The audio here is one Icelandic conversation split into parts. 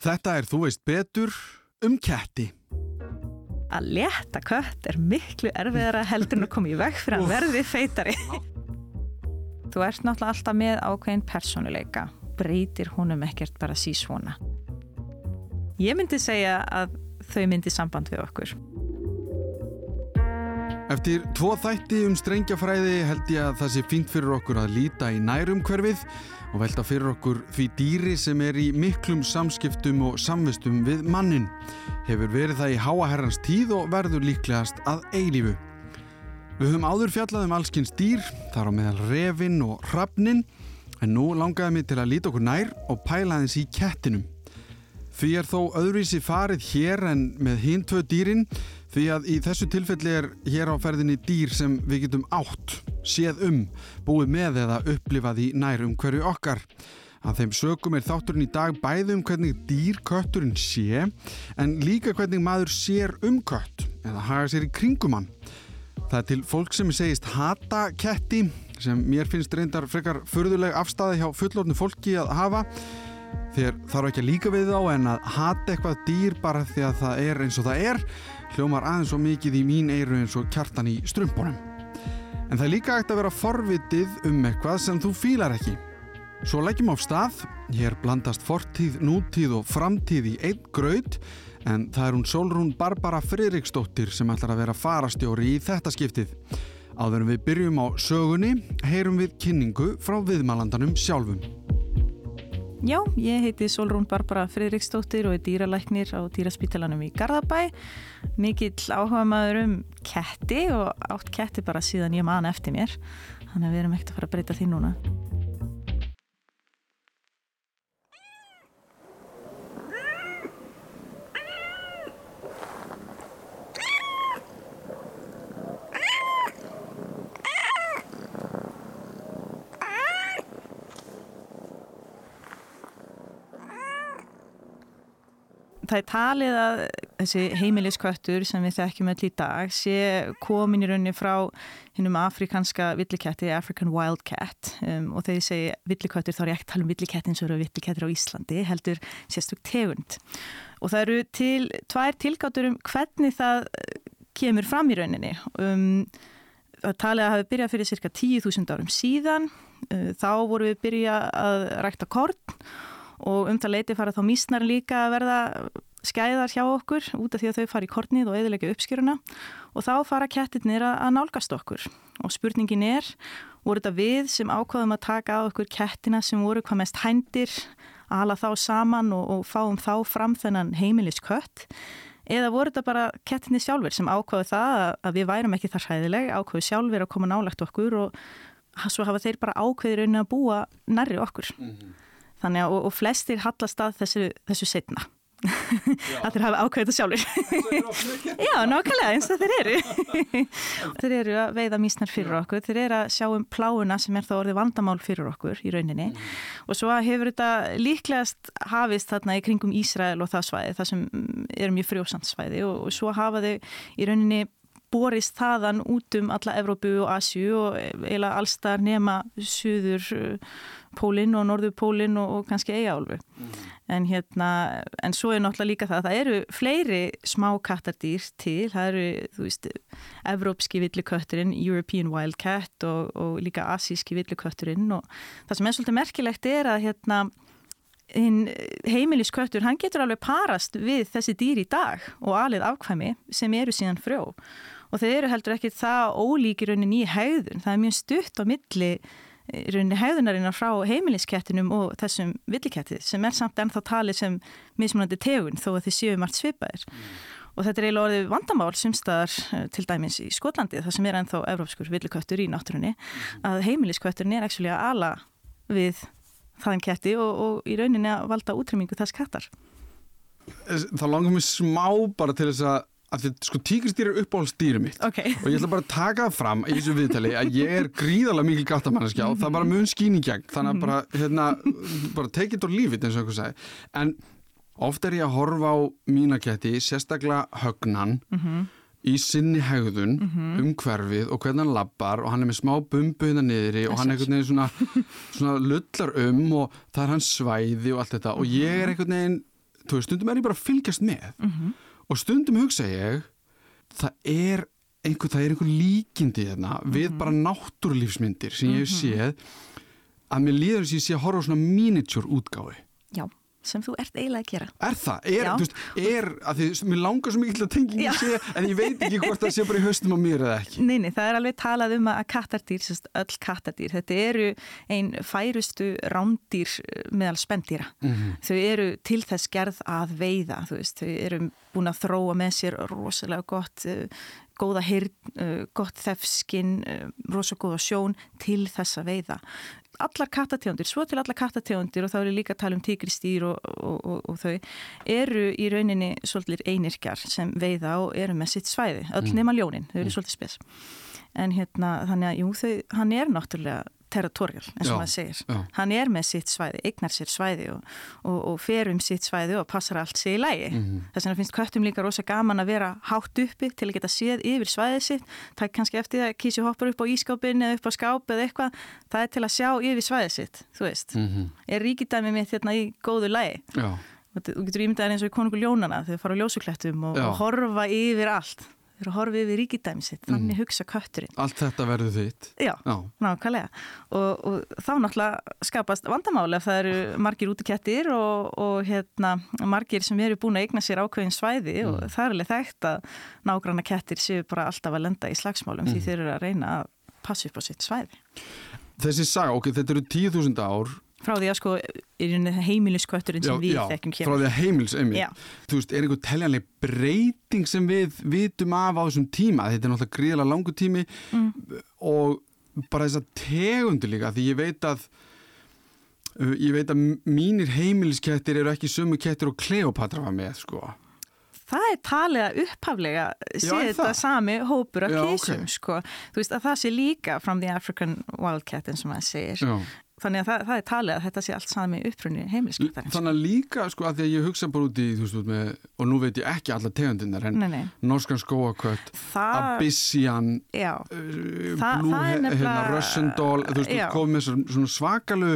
Þetta er Þú veist betur um ketti. Að leta kött er miklu erfiðara heldur en að koma í veg fyrir að verði feitari. Þú ert náttúrulega alltaf með ákveðin personuleika. Breytir húnum ekkert bara sísvona. Ég myndi segja að þau myndi samband við okkur. Eftir tvo þætti um strengjafræði held ég að það sé fínt fyrir okkur að líta í nærumhverfið og velta fyrir okkur því dýri sem er í miklum samskiptum og samvistum við mannin. Hefur verið það í háaherrans tíð og verður líklegast að eilífu. Við höfum áður fjallað um allskins dýr, þar á meðal revin og hrafnin, en nú langaði mig til að líta okkur nær og pæla þess í kettinum. Því er þó öðruvísi farið hér en með hinn tvö dýrin Því að í þessu tilfelli er hér á ferðinni dýr sem við getum átt, séð um, búið með eða upplifað í nær um hverju okkar. Að þeim sögum er þátturinn í dag bæði um hvernig dýr kötturinn sé en líka hvernig maður sér um kött eða haga sér í kringum hann. Það er til fólk sem segist hata ketti sem mér finnst reyndar frekar förðuleg afstæði hjá fullornu fólki að hafa þér þarf ekki að líka við þá en að hata eitthvað dýr bara því að það er eins og það er hljómar aðeins og mikið í mín eiru eins og kjartan í strömpunum. En það er líka ekkert að vera forvitið um eitthvað sem þú fílar ekki. Svo leggjum á stað, hér blandast fortíð, nútíð og framtíð í einn gröð, en það er hún Solrún Barbara Fridriksdóttir sem ætlar að vera farastjóri í þetta skiptið. Áður en við byrjum á sögunni, heyrum við kynningu frá viðmalandanum sjálfum. Já, ég heiti Solrún Barbara Fridriksdóttir og er dýralæknir á dýraspítalanum í Garðabæ. Mikill áhuga maður um ketti og átt ketti bara síðan ég man eftir mér. Þannig að við erum ekkert að fara að breyta því núna. Það er talið að þessi heimilisköttur sem við þekkjum öll í dag sé komin í rauninni frá hinnum afrikanska villiketti, African Wildcat um, og þegar ég segi villiköttur þá er ég ekki að tala um villikettin sem eru villikettir á Íslandi, heldur sérstök tegund. Og það eru til tvær tilgáttur um hvernig það kemur fram í rauninni. Um, það talið að hafi byrjað fyrir cirka 10.000 árum síðan, uh, þá voru við byrjað að rækta korn og um það leiti fara þá mísnar líka að verða skæðar hjá okkur út af því að þau fara í kornið og eðilegja uppskjöruna og þá fara kettirnir að nálgast okkur og spurningin er, voru þetta við sem ákvaðum að taka á okkur kettina sem voru hvað mest hændir að hala þá saman og, og fáum þá fram þennan heimiliskött eða voru þetta bara kettinni sjálfur sem ákvaðu það að við værum ekki þar hæðileg, ákvaðu sjálfur að koma nálagt okkur og svo hafa þeir bara ákveðir unni að búa nærri okkur. Mm -hmm. Þannig að og, og flestir hallast að þessu, þessu setna. að þeir hafa ákveðið sjálfur. Já, nákvæmlega eins og þeir eru. þeir eru að veiða mísnar fyrir okkur. Þeir eru að sjá um pláuna sem er þá orðið vandamál fyrir okkur í rauninni. Mm. Og svo hefur þetta líklegast hafist þarna í kringum Ísrael og það svæði, það sem er mjög frjósandsvæði og, og svo hafa þau í rauninni borist þaðan út um alla Evrópu og Asju og eiginlega allstar nema Suður Pólinn og Norður Pólinn og, og kannski Eigaálfu. Mm. En hérna, en svo er náttúrulega líka það að það eru fleiri smá kattardýr til, það eru, þú veist, Evrópski villikötturinn, European Wildcat og, og líka Asíski villikötturinn og það sem er svolítið merkilegt er að hérna heimilisköttur, hann getur alveg parast við þessi dýr í dag og alið afkvæmi sem eru síðan frjó og þeir eru heldur ekki það ólíkir raunin í hegðun, það er mjög stutt á milli rauninni hegðunarinnar frá heimiliskettinum og þessum villiketti sem er samt ennþá talið sem mismunandi tegun þó að þið séu margt svipaðir mm. og þetta er eiginlega orðið vandamál sumstaðar eh, til dæmis í Skotlandi það sem er ennþá evrópskur villiköttur í náttúrunni mm. að heimiliskötturinn er ekki að ala við þaðan ketti og, og í rauninni að valda útrymmingu þess kettar Það langar mér smá bara til þess að að því, sko, tíkristýr er uppáhaldstýri mitt okay. og ég ætla bara að taka það fram í þessu viðtali að ég er gríðalega mikil gattamanneskja og það bara mun skýning gegn þannig að bara, hérna, bara take it or leave it eins og eitthvað segi en ofta er ég að horfa á mínaketti sérstaklega högnan mm -hmm. í sinni hegðun mm -hmm. um hverfið og hvernig hann lappar og hann er með smá bumbu hérna niðri og hann er einhvern veginn svona, svona lullar um og það er hans svæði og allt þetta og ég er einhvern veginn þú veist, stundum er ég bara að fylgjast með Mhm. Og stundum hugsa ég það er einhver, það er einhver líkindi hérna Mhm. við bara náttúrlífsmyndir sem ég hef séð að mér líður þess að ég sé að horfa á svona miniatúr útgáfi Já, sem þú ert eiginlega að gera. Er það? Er, þú veist, er að því, mér langar svo mikið til að tengja ég sé, en ég veit ekki hvort það sé bara í höstum á mér eða ekki. Nei, nei, það er alveg talað um að kattardýr, sérst, öll kattardýr, þetta eru ein færustu rándýr eh, meðal spendýra. Mhm. Þau eru til þess gerð að veiða, þú veist, þau eru búin að þróa með sér rosalega gott, uh, góða hirn, uh, gott þefskinn, rosalega góða sjón til þess að veiða. Allar kattategundir, svo til allar kattategundir og þá eru líka að tala um tígristýr og, og, og, og þau, eru í rauninni svolítið einirkjar sem veiða og eru með sitt svæði, öll nema ljónin, þau eru svolítið spes. En hérna, þannig að jú, þau, hann er náttúrulega territorial, eins og maður segir. já. Hann er með sitt svæði, eignar sér svæði og, og, og fer um sitt svæði og passar allt sig í lægi. Mhm. Þess vegna finnst köttum líka rosa gaman að vera hátt uppi til að geta séð yfir svæðið sitt. Það er kannski eftir að kísi hoppar upp á ískápin eða upp á skáp eða eitthvað. Það er til að sjá yfir svæðið sitt, þú veist. Mhm. Er ríkidæmi mitt hérna í góðu lægi? Já, Þú getur ímyndaðir eins og í konungur ljónana þegar þau fara á ljósuklættum og, og horfa yfir allt. Þau eru að horfa yfir ríkidæmi sitt. Þannig hugsa kötturinn. allt þetta verður þitt. Já, Já, nákvæmlega. Og, og þá náttúrulega skapast vandamáli ef það eru margir útikettir og, og hérna, margir sem eru búin að eigna sér ákveðin svæði og það er alveg þekkt að nágranna kettir séu bara alltaf að lenda í slagsmálum því þeir eru að reyna að passa upp á sitt svæði. þessi saga, ok, þetta eru 10.000 ár. Frá því að sko heimiliskvötturinn sem við þekkjum frá kemur. því að heimils, einmitt. Já. Þú veist, er einhver teljanleg breyting sem við vitum af á þessum tíma? Þetta er náttúrulega gríðalega langu tími Mm. og bara þess að tegundu líka, því ég veit að uh, ég veit að mínir heimiliskettir eru ekki sömu kettir og Kleopatra var með, sko. Það er talið að upphaflega sé Já, þetta sami hópur af Já, ok. kísum, sko. Þú veist að það sé líka from the African wildcat eins og maður segir. Já. Þannig að það, það er talið að þetta sé allt sami upprunni heimiliskvöttarins. Þannig að líka, sko, að því að ég hugsa bara út í, þú veist, með, og nú veit ég ekki alla tegundinnar, en Nei, nei. norskan skóakött, Það, Abyssian, það er hérna, Russendol, þú veist, komið svona, svakalu,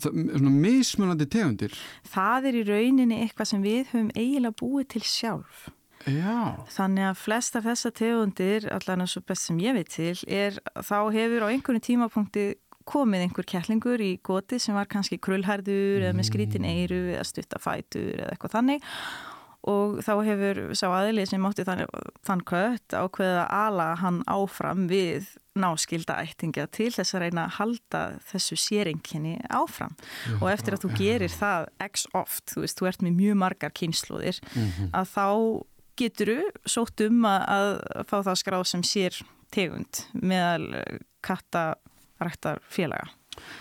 svona mismunandi tegundir. það er í rauninni eitthvað sem við höfum eiginlega búið til sjálf. Já. Þannig að flest af þessa tegundir, allan eins og best sem ég veit til, er þá hefur á einhvern tímapunkti komið einhver kettlingur í goti sem var kannski krullhærður eða með skrítin eiru eða stuttafætur eða eitthvað þannig. Og þá hefur sá aðlið sem mátti þann, þann kött ákveða að ala hann áfram við náskilda ættingja til þess að reyna að halda þessu séringinni áfram. Og eftir að þú gerir það x oft, þú veist, þú ert með mjög margar kynnslóðir að þá geturu sótt um að, að fá það skráð sem sér tegund meðal kattaræktar félaga.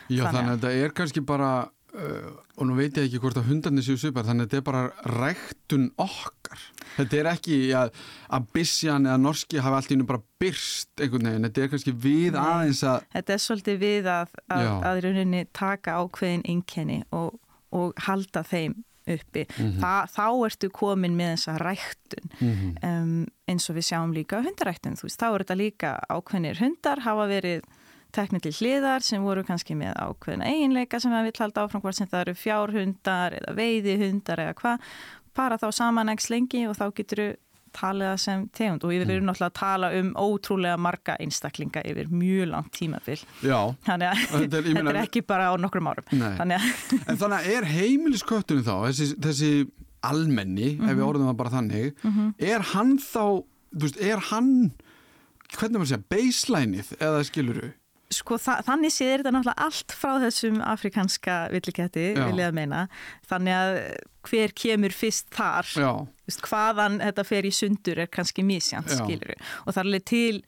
Já, Þannig þannig að- að þetta er kannski bara, uh, og nú veit ég ekki hvort að hundarnir séu svipar, þannig að þetta er bara ræktun okkar. Þetta er ekki að Abyssian eða Norski hafa allt í nú bara byrst einhvern veginn, þetta er kannski við Nei. aðeins að, Þetta er svolítið við að, að, að rauninni taka ákveðin einkenni og, og halda þeim uppi. Mhm. Þa, þá ertu komin með þessa ræktun mm um, eins og við sjáum líka hundaræktun. Þú veist, þá er þetta líka ákveðinir hundar hafa verið teknir til hliðar sem voru kannski með ákveðina eiginleika sem við vill halda áfram hvort sem það eru fjárhundar eða veiðihundar eða hvað. Bara þá samanægs lengi og þá getur við talið það sem tegund og við erum náttúrulega að tala um ótrúlega marga einstaklinga yfir mjög langt tímabil. já, Þannig að Þetta er- þetta er, ekki bara á nokkrum árum. Þannig að, en þannig að er heimiliskötturinn þá, þessi, þessi almenni, ef Mhm. við orðum það bara þannig, er hann þá, þú veist, er hann, hvernig maður segja, baselineið eða skiluru? Sko, þa þannig séður þetta náttúrulega allt frá þessum afrikanska villiketti, vil ég að meina. Þannig að hver kemur fyrst þar, Vist, hvaðan þetta fer í sundur er kannski skilur Og það er alveg til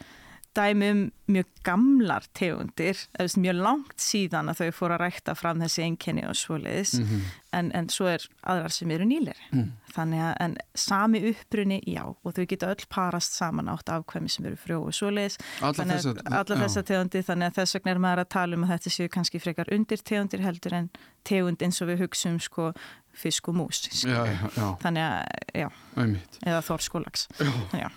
dæmi um mjög gamlar tegundir, eða mjög langt síðan að þau fóru að rækta fram þessi einkenni og svoleiðis, Mhm. en, en svo er aðrar sem eru nýleri. Mm. Þannig að en sami uppruni, já, og þau geta öll parast saman átt afkvæmi sem eru frjó og svoleiðis. alla Þannig þess að að, alla þessa tegundir, þannig að þess vegna er maður að tala um að þetta séu kannski frekar undir tegundir heldur en tegund eins og við hugsaum sko fisk og mús. Já, já, já, Þannig að, já, einmitt. eða þórskólags. Já. Já.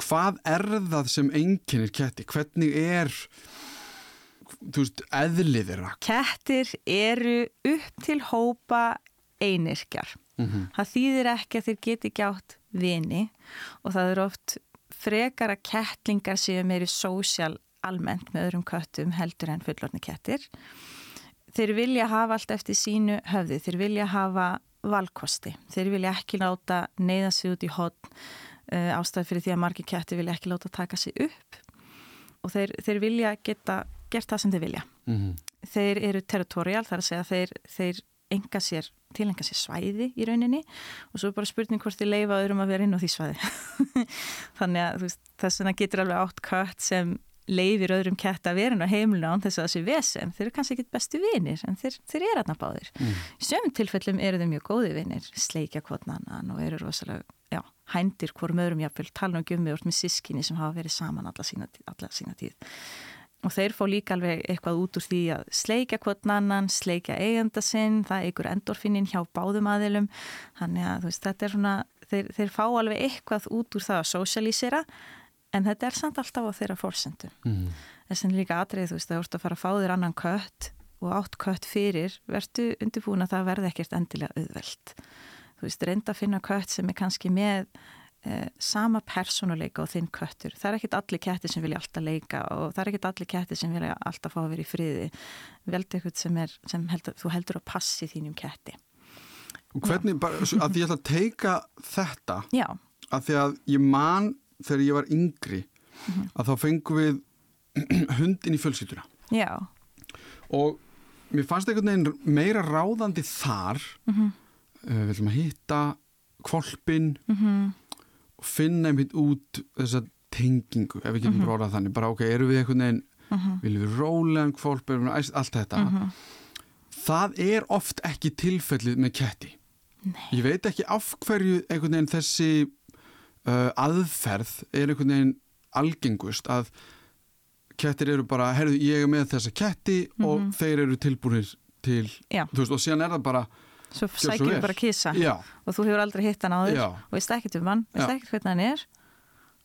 Hvað er það sem einkennir ketti? Hvernig er, þú veist, eðlið þeirra? Kettir eru upp til hópa einirkjar. Mm -hmm. Það þýðir ekki að þeir geti ekki átt vini og það eru oft frekar að kettlingar séu meiri sósjál almennt með öðrum köttum heldur en fullorni kettir. Þeir vilja hafa allt eftir sínu höfði, þeir vilja hafa valkosti, þeir vilja ekki láta neyða sig út í hodn uh, ástæði fyrir því að margi kettir vilja ekki láta taka sig upp og þeir, þeir vilja geta gert það sem þeir vilja. Mm -hmm. Þeir eru territorial, þar að segja þeir, þeir enga sér, tilenga sér svæði í rauninni og svo er bara spurning hvort þið leifa öðrum að vera inn á því svæði þannig að veist, þess vegna getur alveg átt kött sem leifir öðrum kett að vera inn á heimluna án þess að það sé vesen, þeir eru kannski ekki bestu vinir en þeir, þeir eru aðna báðir. Mm. í sömum tilfellum eru þeir mjög góði vinir. Sleikja kvotnannan og eru rosalega já, hændir hvorm öðrum jáfnvel tala um gummi og með sískinni sem hafa verið saman alla sína, alla sína tíð. Og þeir fá líka alveg eitthvað út úr því að sleika kvotn annan, sleika eigenda sinn, það eigur endorfinnin hjá báðum aðilum, þannig að veist, þetta er svona, þeir, þeir fá alveg eitthvað út úr það að sósialísera en þetta er samt alltaf á þeirra fórsendu mm. þess að líka atrið, þú veist, það vart að fara að fá þér annan kött og átt kött fyrir, verðu undirbúin að það verði ekkert endilega auðvelt þú veist, reynda að finna kött sem er kannski með eh, sama personuleika og þinn köttur. Það er ekkit allir kettir sem vilja alltaf leika og það er ekkit allir kettir sem vilja alltaf fá að vera í friði. Veldi eitthvað sem, er, sem heldur, þú heldur að passi þínum ketti. Og hvernig, bara, að ég ætla að teika þetta, Já. að því að ég man þegar ég var yngri, mm -hmm. að þá fengum við hundin í fjölsýtuna. Já. Og mér fannst einhvern veginn meira ráðandi þar, mm -hmm. uh, við ætlum að hitta kvolpin, mhm. Mm finna einmitt út þessa tengingu, ef við getum -hmm. bróðað þannig bara ok, eru við einhvern veginn -hmm. viljum við rólegan kvolp, allt þetta -hmm. það er oft ekki tilfellið með ketti Nei. ég veit ekki af hverju einhvern veginn þessi uh, aðferð er einhvern veginn algengust að kettir eru bara, herðu ég er með þessa ketti og mhm. þeir eru tilbúinir til, Já. þú veist, og síðan er það bara svo sækjum við bara að kissa Já. og þú hefur aldrei hitt hann á þér og veist ekkert um hann, veist ekkert hvernig hann er.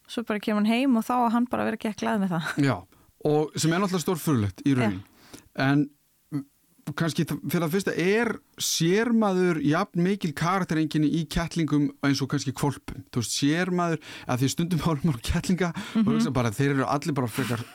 Svo bara kemur hann heim og þá að hann bara vera ekki að glæða með það. Já, og sem er náttúrulega stórfurlegt í raunin en kannski fyrir að fyrsta er sérmaður jafn mikil karakterenginni í kettlingum eins og kannski kvolpum þú veist, sérmaður, að því stundum árum á kettlinga mm -hmm. og bara, þeir eru allir bara frekar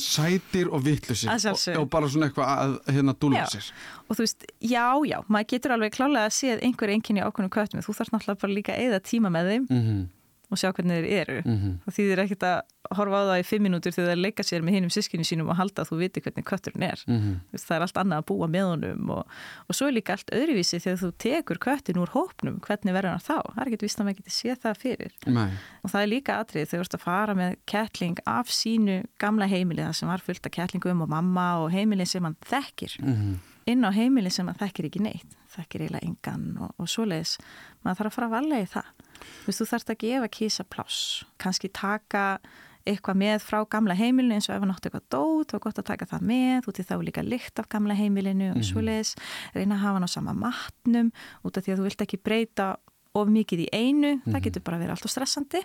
sætir og vittlusir og, og bara svona eitthvað að hérna dúla sér. Og þú veist, já, já, maður getur alveg klálega að séð einhver enginni ákveðnum köttum þú þarfst náttúrulega bara líka að eða tíma með þeim. Mm -hmm og sjá hvernig þeir eru mm -hmm. því þeir ekkert að horfa á það í fimm minútur þegar þeir leika sér með hinnum sískinu sínum og halda að þú viti hvernig kötturinn er mm -hmm. það er allt annað að búa með honum og, og svo er líka allt öðruvísi þegar þú tekur köttin úr hópnum hvernig verður hann þá það er ekkert vist að maður getur séð það fyrir Nei. og það er líka atrið þegar þú ert að fara með kettling af sínu gamla heimili það sem var fullt af kettlingum og mamma og heimili sem hann þekkir mm -hmm. inn á heimili sem hann þekkir ekki neitt þekkir eiginlega engan og, og svoleiðis maður þarf að fara að vallega í það Þú veist, þú þarfst að gefa kísa pláss, kannski taka eitthvað með frá gamla heimilinu eins og ef hann átti eitthvað dót, þá er gott að taka það með út í þá líka lykt af gamla heimilinu og mm -hmm. svoleiðis, reyna að hafa hann á sama matnum út af því að þú vilt ekki breyta of mikið í einu, mm -hmm. það mhm. getur bara verið alltaf stressandi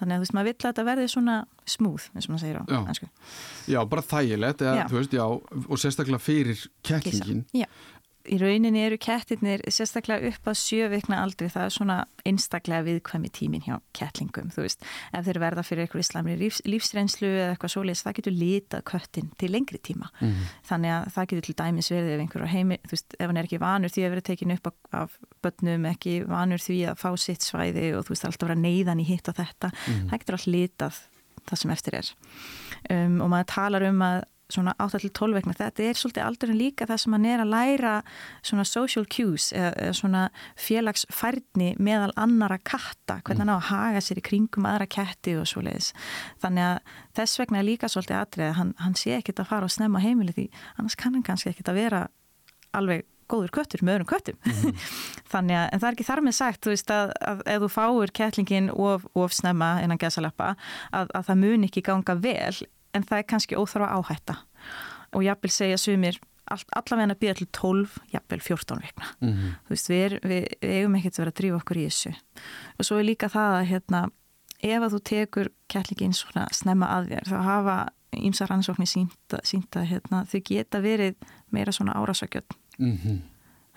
þannig að þú veist, maður vill að þetta verði svona smúð, eins og maður segir á já. já, bara þægilegt, eða, þú veist, já og sérstaklega fyrir kettlingin í rauninni eru kettirnir sérstaklega upp að sjöveikna aldrei það er svona einstaklega viðkvæmi tímin hjá kettlingum, þú veist. Ef þeir verða fyrir eitthvað islamri lífs, lífsreynslu eða eitthvað svoleiðis, það getur litað köttin til lengri tíma, mm -hmm. þannig að það getur til dæmis verið ef einhverju heimi þú veist, ef hann er ekki vanur því að vera tekin upp af börnum, ekki vanur því að fá sitt svæði og þú veist, alltaf vera neyðan í hitt og þetta, mm -hmm. það getur allt litað það sem eftir er. Um, og maður talar um að svona 8-12 vegna, þetta er svolítið aldurinn líka það sem hann er að læra svona social cues eða svona félagsfærni meðal annara katta, hvernig hann á að haga sér í kringum aðra ketti og svo leiðis þannig að þess vegna er líka svolítið atrið hann, hann sé ekkit að fara og snemma heimili því annars kann hann kannski ekkit að vera alveg góður köttur með öðrum köttum. Mm -hmm. þannig að, en það er ekki þar með sagt þú veist að, að ef þú fáur kettlingin of, of snemma innan gesalappa að, að það mun ekki ganga vel en það er kannski óþarfa áhætta. Og jafnvel segja sumir allavega að býða til 12, jafnvel 14 vekna mm -hmm. þú veist, við, er, við, við eigum ekkert að vera að drífa okkur í þessu. Og svo er líka það að hérna, ef að þú tekur kettlingin svona snemma að þér þá hafa ímsa rannsóknir sínta, sínta hérna, þau geta verið meira svona árásakjöld mm -hmm.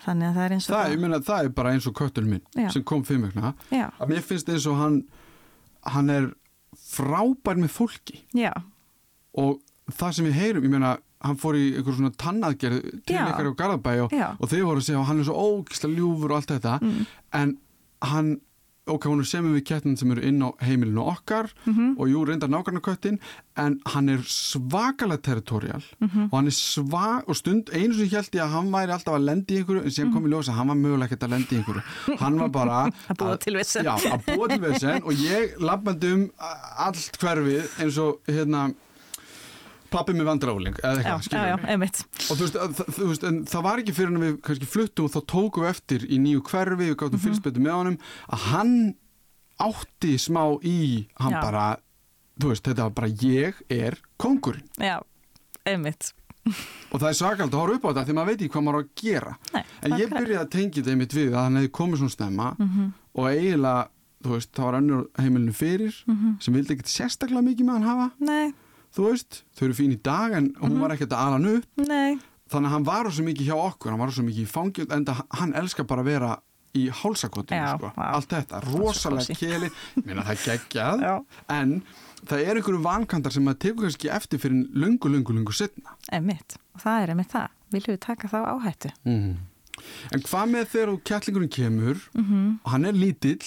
þannig að það er eins og það, það, ég meina, það er bara eins og köttur minn Já. sem kom vikna. Já, að mér finnst eins og hann hann er frábær með fólki. Já, og það sem við heyrum, ég meina hann fór í einhver svona tannaðgerð til ykkar á Garðabæ og, og þeir voru að segja hann er svo ógislega ljúfur og allt þetta Mm. en hann ok, hún er semur við kettin sem eru inn á heimilinu okkar Mhm. og jú, reyndar nákvæmna köttin en hann er svakalega territorial Mhm. og hann er svak og stund einu sem held ég að hann væri alltaf að lendi í einhverju en sem kom í ljós að hann var mögulega ekkert að lendi í einhverju hann var bara Að búa til vesen. já, að búa til vesen og ég labbandi um allt hverfið eins og hérna pappi með vandráling eða eitthvað, og þú veist, að, þú veist en það var ekki fyrir en við kannski fluttum og þá tókum við eftir í nýju hverfi, við gáttum mm fylgst betur með honum að hann átti smá í hann Já. bara, þú veist, þetta var bara ég er kongurinn já, einmitt. Og það er svakald að horfa upp á þetta því maður veit ekki hvað maður á að gera. Nei, en ég byrjaði að tengja þetta einmitt við að hann hefði komið svona stemma og eiginlega, þú veist, það var önnur heimilinu fyrir Mhm. sem vildi ekkert sérstaklega mikið með hann hafa. Nei, þú veist, þau eru fín í dag en hún Mhm. var ekkert að ala hann upp. Nei, þannig að hann var svo mikið hjá okkur hann var svo mikið í fangjum en hann elskar bara að vera í hálsakotinu sko. allt þetta, rosalega keli. Minna það geggjað. En það er einhverju vankantar sem maður tekur kannski eftir fyrir lungu, lungu, lungu setna einmitt. Og það er einmitt það, viljum við taka þá áhættu? Mm. en hvað með þegar þú kettlingurinn kemur Mhm. og hann er lítill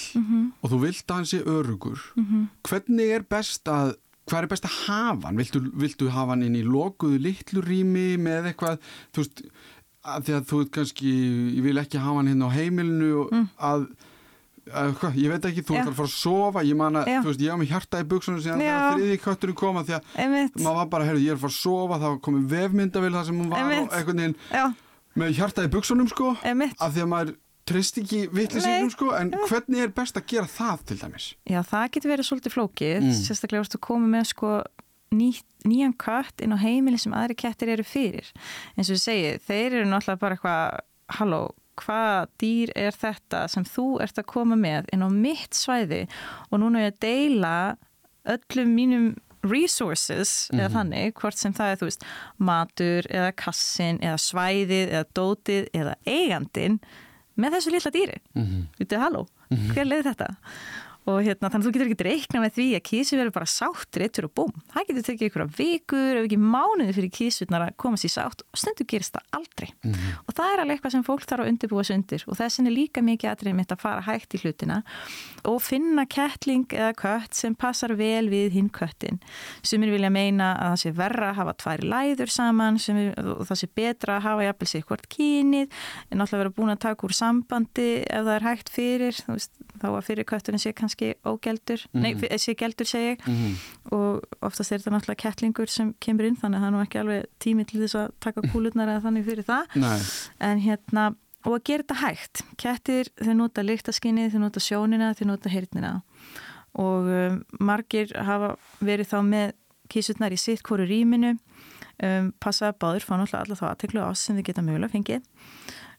og þú vilt að hann sé örugur Mhm. hvernig er best að hvað er best að hafa hann? Viltu, viltu hafa hann inn í lokuðu litlu rými með eitthvað, þú veist að því að þú veit kannski, ég vil ekki hafa hann hérna á heimilinu og að, að hvað, ég veit ekki, þú Mm. Ert að fara að sofa ég man að, þú veist, ég á mig hjarta í buksunum síðan þegar þriði kötturinn koma því að einmitt, maður var bara, heyrðu, ég er að fara að sofa þá komið vefmyndavel þar sem hún var Einmitt. og já, með hjarta í buksunum sko, einmitt. Af því að maður treyst ekki vitlisingum Nei. sko, en hvernig er best að gera það til dæmis? Já, það getur verið svolítið flókið, Mm. sérstaklega vorstu að koma með sko ný, nýjan kött inn á heimili sem aðri kettir eru fyrir. Eins og ég segi, þeir eru náttúrulega bara eitthvað, halló, hvað dýr er þetta sem þú ert að koma með inn á mitt svæði og núna er ég að deila öllum mínum resources eða þannig, hvort sem það er þú veist matur eða kassin eða svæðið eða dótið eða eigandin með þessu lilla dýri Mm -hmm. Vitið, halló, hver leiði þetta? Og hérna, þannig að þú getur ekki reikna með því að kísi verður bara sátt réttur og búm. Það getur tekið ykkur vikur, ef ekki mánuði fyrir kísurnar að komast í sátt og stundu gerist það aldrei. Og það er alveg eitthvað sem fólk þarf að undirbúa sig undir og þess er líka mikið aðrið mitt að fara hægt í hlutina og finna kettling eða kött sem passar vel við hinn köttin. Sumir vilja meina að það sé verra að hafa tvær læður saman er, og það sé betra að hafa jafnvel sér hvort kynið en alltaf vera búin að taka úr sambandi ef það er hægt fyrir, veist, þá að fyrir kötturinn sé kannski ógeldur, mm -hmm. nei, sé geldur segi ég. Og oftast er þetta náttúrulega kettlingur sem kemur inn þannig að það er nú ekki alveg tími til þess að taka kúlurnar eða þannig fyrir það. Nei. en hérna, og að gera þetta hægt. Kettir, þau nota lyktaskinnið þau nota sjónina, þau nota heyrnina. Og um, margir hafa verið þá með kísurnar í sitt hverju rýminu. Um, passa að báður fá náttúrulega alla þá aðteklu á sem þau geta mögulega fengið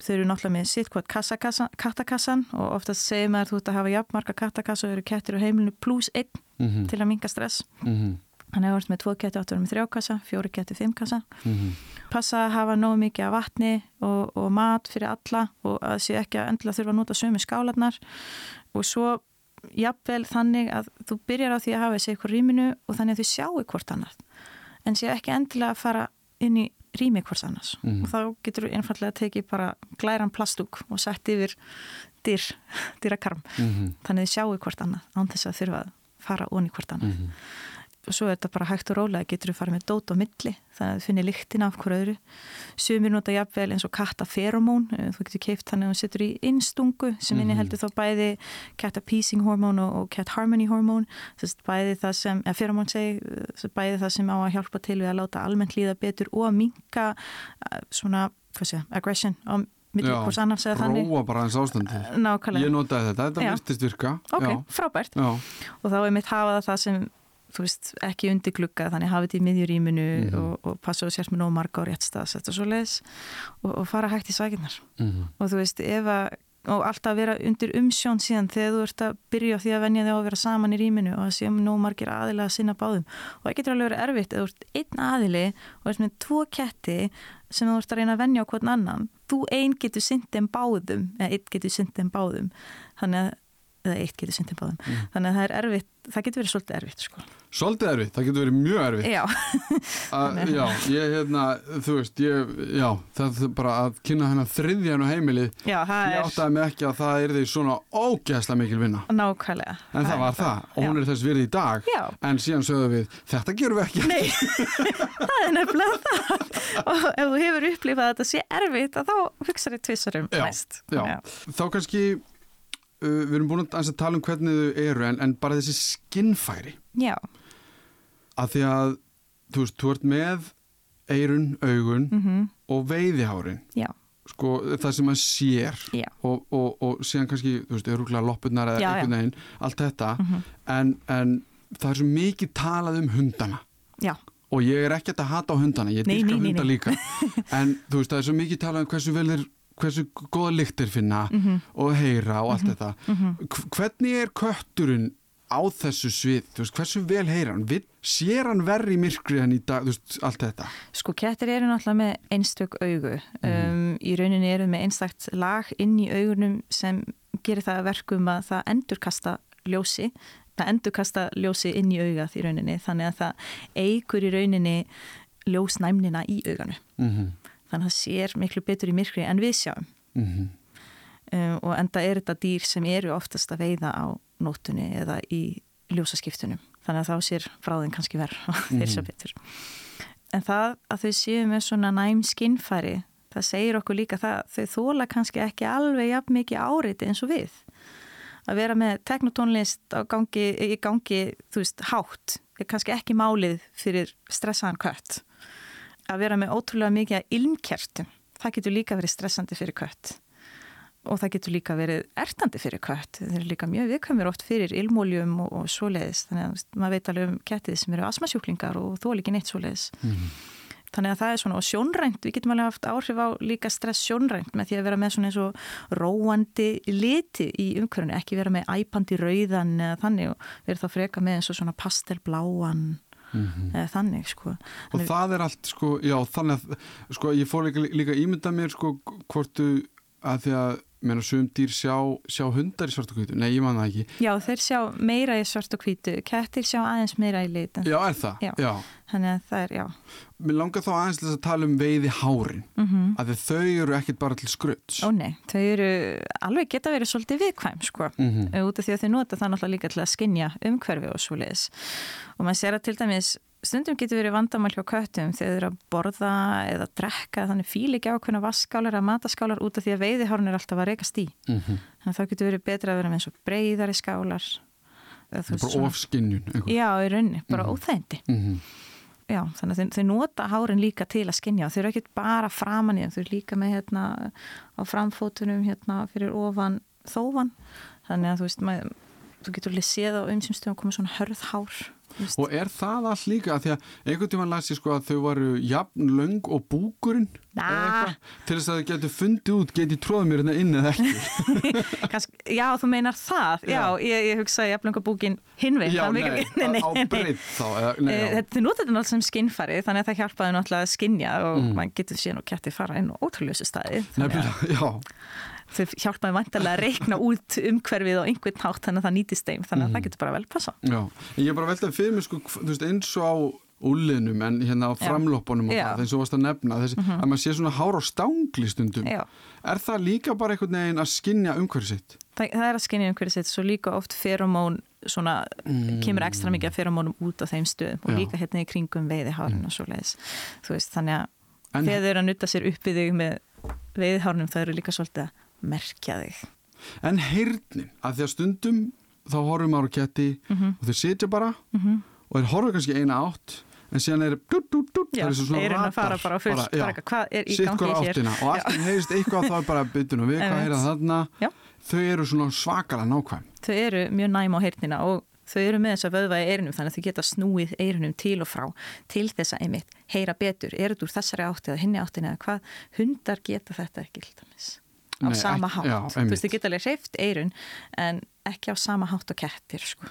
þau eru náttúrulega með sitt hvort kattakassan og oftast segir maður þú ert að hafa jafnmarka kattakassa og eru kettir á heimilinu pluss einn Mm -hmm. til að minga stress Mm -hmm. Þannig að þú ert með tvo ketti, áttur með þrjá kassa, fjóri ketti, fimm kassa. Mm -hmm. Passa að hafa nógu mikið af vatni og, og mat fyrir alla og að sé ekki að endilega þurfa að nota sömu skálanar. Og svo jafnvel þannig að þú byrjar á því að hafa þessi eitthvað rýminu og þannig að þau sjáu hvort annað. En sé ekki endilega að fara inn í rými hvort annars. Mhm. Og þá getur þú einfallega að tekið bara glæran plastúk og sett yfir dyr, dyrakarm. Mhm. Þannig að þau sjáu hvort annað án þess að þurfa að fara onni hvort annað Mhm. og svo er þetta bara hægt og rólega, getur þú farið með dót á milli, að þú finnir lyktina af hverju öðru. Sumir nota jafnvel eins og kattaferomón, eh, þú getur keift þannig að þú setur í innstungu sem inni heldur þá bæði cat appeasing hormón og, og cat harmony hormón, þess að bæði það sem, eða feromón segi, eh, bæði það sem á að hjálpa til við að láta almennt líða betur og að minka svona, hvað sé, aggression þannig. Róa bara eins ástandi Nákvæmlega. Ég notaði þetta, þetta virtist virka Ok, Já. frábært. Já. og þá er mitt hafa það það sem þú veist, ekki undir glugga þannig hafa þetta í miðjuríminu Mhm. og, og passa og sérst með nóg marga og rétt staðsett og og, fara hægt í svækinnar Mhm. og þú veist, ef að og alltaf vera undir umsjón síðan þegar þú ert að byrja á því að venja þig á að vera saman í rýminu og að séum nóg margir aðilega að sinna báðum og það getur alveg verið erfitt eða þú ert einn aðili og ert með tvo ketti sem þú ert að reyna að venja á hvern annan þú einn getur syndið báðum eða einn getur syndið báðum þannig að eða eitt getur syndið báðum. Mm. þannig að það er erfitt, það getur verið svolítið erfitt sko. Svolítið erfitt, það getur verið mjög erfitt. Já. Að, Já, ég hérna, þú veist ég, já, það er bara að kynna hennar þriðjan og heimilið já, ég er... áttaði mig ekki að það er því svona ógæsla mikil vinna. Nákvæmlega. En það, það var það, það. og hún er þess virði í dag. Já. en síðan sögðu við, þetta gerum við ekki. Nei, það er nefnilega það. Og ef þú hefur upplifað að þetta sé erfitt þá hugsaður þið tvissarum mest Þá kannski uh, við erum búin að tala um hvernig þau eru en, en bara þessi skinnfæri. Já. Að því að þú veist, þú ert með eirun, augun mm -hmm. og veiðihárin já. Sko það sem maður sér og, og, og síðan kannski, þú veist, öruglega loppunar eða einhvern veginn, allt þetta. Mm -hmm. en, en það er svo mikið talað um hundana. Já. og ég er ekkert að hata á hundana, ég dyrka hunda líka. En þú veist, það er svo mikið talað um hversu vel þeir hversu goða lyktir finna mm -hmm. og heyra og allt mm -hmm. þetta -hmm. hvernig er kötturinn á þessu svið, veist, hversu vel heyra hann? Vil, sér hann verri myrkri en í dag, veist, allt þetta? Sko kettir eru náttúrulega með einstök augu. Um, í rauninni eru með einstakt lag inn í augunum sem gerir það verkum að það endurkasta ljósi. Það endurkasta ljósi inn í augað í rauninni þannig að það eigur í rauninni ljósnæmnina í auganu þannig að það sér miklu betur í myrkri en við sjáum. Mm -hmm. um, og enda er þetta dýr sem eru oftast að veiða á nótunni eða í ljósaskiptunum. Þannig að þá sér fráðin kannski verð og þeir sjá Mhm. betur. En það að þau séu með svona næm skinnfæri það segir okkur líka það þau þóla kannski ekki alveg jafn mikið áriti eins og við. Að vera með teknotónlist gangi, í gangi þú veist hátt er kannski ekki málið fyrir stressaðan kött að vera með ótrúlega mikið ilmkertum, það getur líka verið stressandi fyrir kött. Og það getur líka verið ertandi fyrir kött. Þeir eru líka mjög viðkvæmur oft fyrir ilmóljum og, og svoleiðis, þannig að maður veit alveg um kettið sem eru asmasjúklingar og þó líki neitt svoleiðis. Mm -hmm. þannig að það er svona, og sjónrænt við getum alveg haft áhrif á líka stress sjónrænt með því að vera með svona eins og róandi liti í umhverfunu, ekki vera með æpandi rauðan eða þannig og vera þá freka með eins og svona pastelbláan Mm -hmm. þannig sko og þannig... það er allt sko, já þannig að sko ég fór líka, líka ímynda mér sko hvortu að því að meina sögum dýr sjá, sjá hundar í svart og hvítu, nei ég man það ekki. Já þeir sjá meira í svart og hvítu. Kettir sjá aðeins meira í lit Já er það, já. já. Þannig að það er, já. Mér langar þá aðeins að tala um veiði hárin. Mm -hmm. að þau eru ekkit bara til skröts Ó nei, þau eru alveg geta verið svolítið viðkvæm sko. Mm -hmm. út af því að þau nota það náttúrulega líka til að skinja umhverfi og svo leiðis og maður sér að til dæmis stundum getur verið vandamál hjá köttum þegar þau eru að borða eða drekka þannig fíl ekki ákveðna vaskskálar eða mataskálar út af því að veiðihárun er alltaf að reykast í mm -hmm. þannig að það getur verið betra að vera með eins og breyðari skálar bara ofskinnjun Já, í rauninni, bara mm -hmm. óþægindi mm -hmm. Já, þannig að þau, þau nota hárin líka til að skinja þau eru ekki bara framan í þeim þau eru líka með hérna á framfótunum hérna fyrir ofan þófan þannig að þú veist, maður, þú getur Just. Og er það allt líka því að einhvern tíma las ég sko að þau varu jafn löng og búkurinn? Nah. til þess að þau getur fundið út getið tróðið mér hérna inn eða ekki. Kansk, Já, þú meinar það. Já, já. ég, ég hugsaði jafn löng og búkin hinvið Já, nei, nei, nei, á breytt þá eða, Þið notar þetta náttúrulega sem skinnfari þannig að það hjálpaði náttúrulega að skinja og mm. mann getur síðan og kætti fara inn og ótrúleusu staði. Nefnilega, já þau hjálpaði vantarlega að reikna út umhverfið og einhvern hátt þannig að það nýtist þeim þannig að mm. það getur bara vel passa Já, en ég er bara veltað fyrir mig sko, veist, eins og á úlinum en hérna á framloppunum og það, eins og varst að nefna þessi, mm -hmm. að maður sé svona hár á stangli stundum Já. er það líka bara einhvern veginn að skinja umhverfið sitt? Það, það er að skinja umhverfið sitt svo líka oft feromón svona, mm. kemur ekstra mikið feromónum út á þeim stöðum og Já. líka hérna í kringum veiðihárun mm. og svo leiðis þannig að En- þegar þau eru að nutta sér upp í þig með veiðihárunum það eru líka svolítið að merkja þig. En heyrnin, að því að stundum þá horfum maður á ketti Mhm. og þeir sitja bara -hmm. og þeir horfa kannski eina átt en síðan er dút, dút, dút, Já, það er svona eyrun að radar, fara bara á fullt, já, bara hvað er í gangi hér? áttina og allt heyrist eitthvað þá er bara bytun og við hvað heyra þarna? Já. þau eru svona svakalega nákvæm. Þau eru mjög næm á heyrnina og þau eru með þess að vöðva í eyrunum þannig að þau geta snúið eyrunum til og frá til þess að einmitt heyra betur. Er þetta úr þessari átti eða hinni áttin eða hvað? Hundar geta þetta ekki til dæmis á Nei, sama hátt. já, þú veist þau geta alveg hreift eyrun en ekki á sama hátt og kettir sko.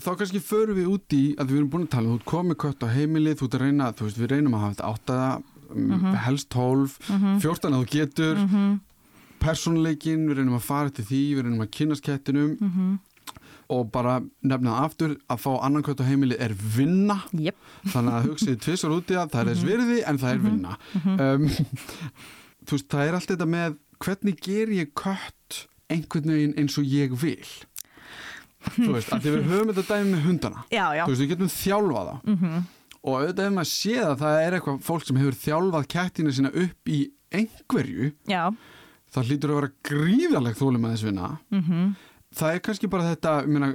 Þá kannski förum við út í að við erum búin að tala, þú komið kött á heimilið, þú að reyna, þú veist, við reynum að hafa þetta áttaða mm helst 12 14 að þú getur. Persónuleikin, við reynum að fara til því við reynum að kynast kettinum. Og bara nefna það aftur að fá annan kött á heimili er vinna. Jep. þannig að hugsið tvisar út í það það er þess virði en það er vinna. Um, þú veist, það er allt þetta með hvernig ger ég kött einhvern veginn eins og ég vil? Þú veist, að því við höfum þetta dæmi með hundana. Já, já. þú veist, við getum þjálfað það Mhm. og auðvitað ef maður sé það það er eitthvað fólk sem hefur þjálfað kettina sína upp í einhverju Já. það hlýtur að vera gríðarlegt þólum að þess vinna. Mm það er kannski bara þetta ég meina,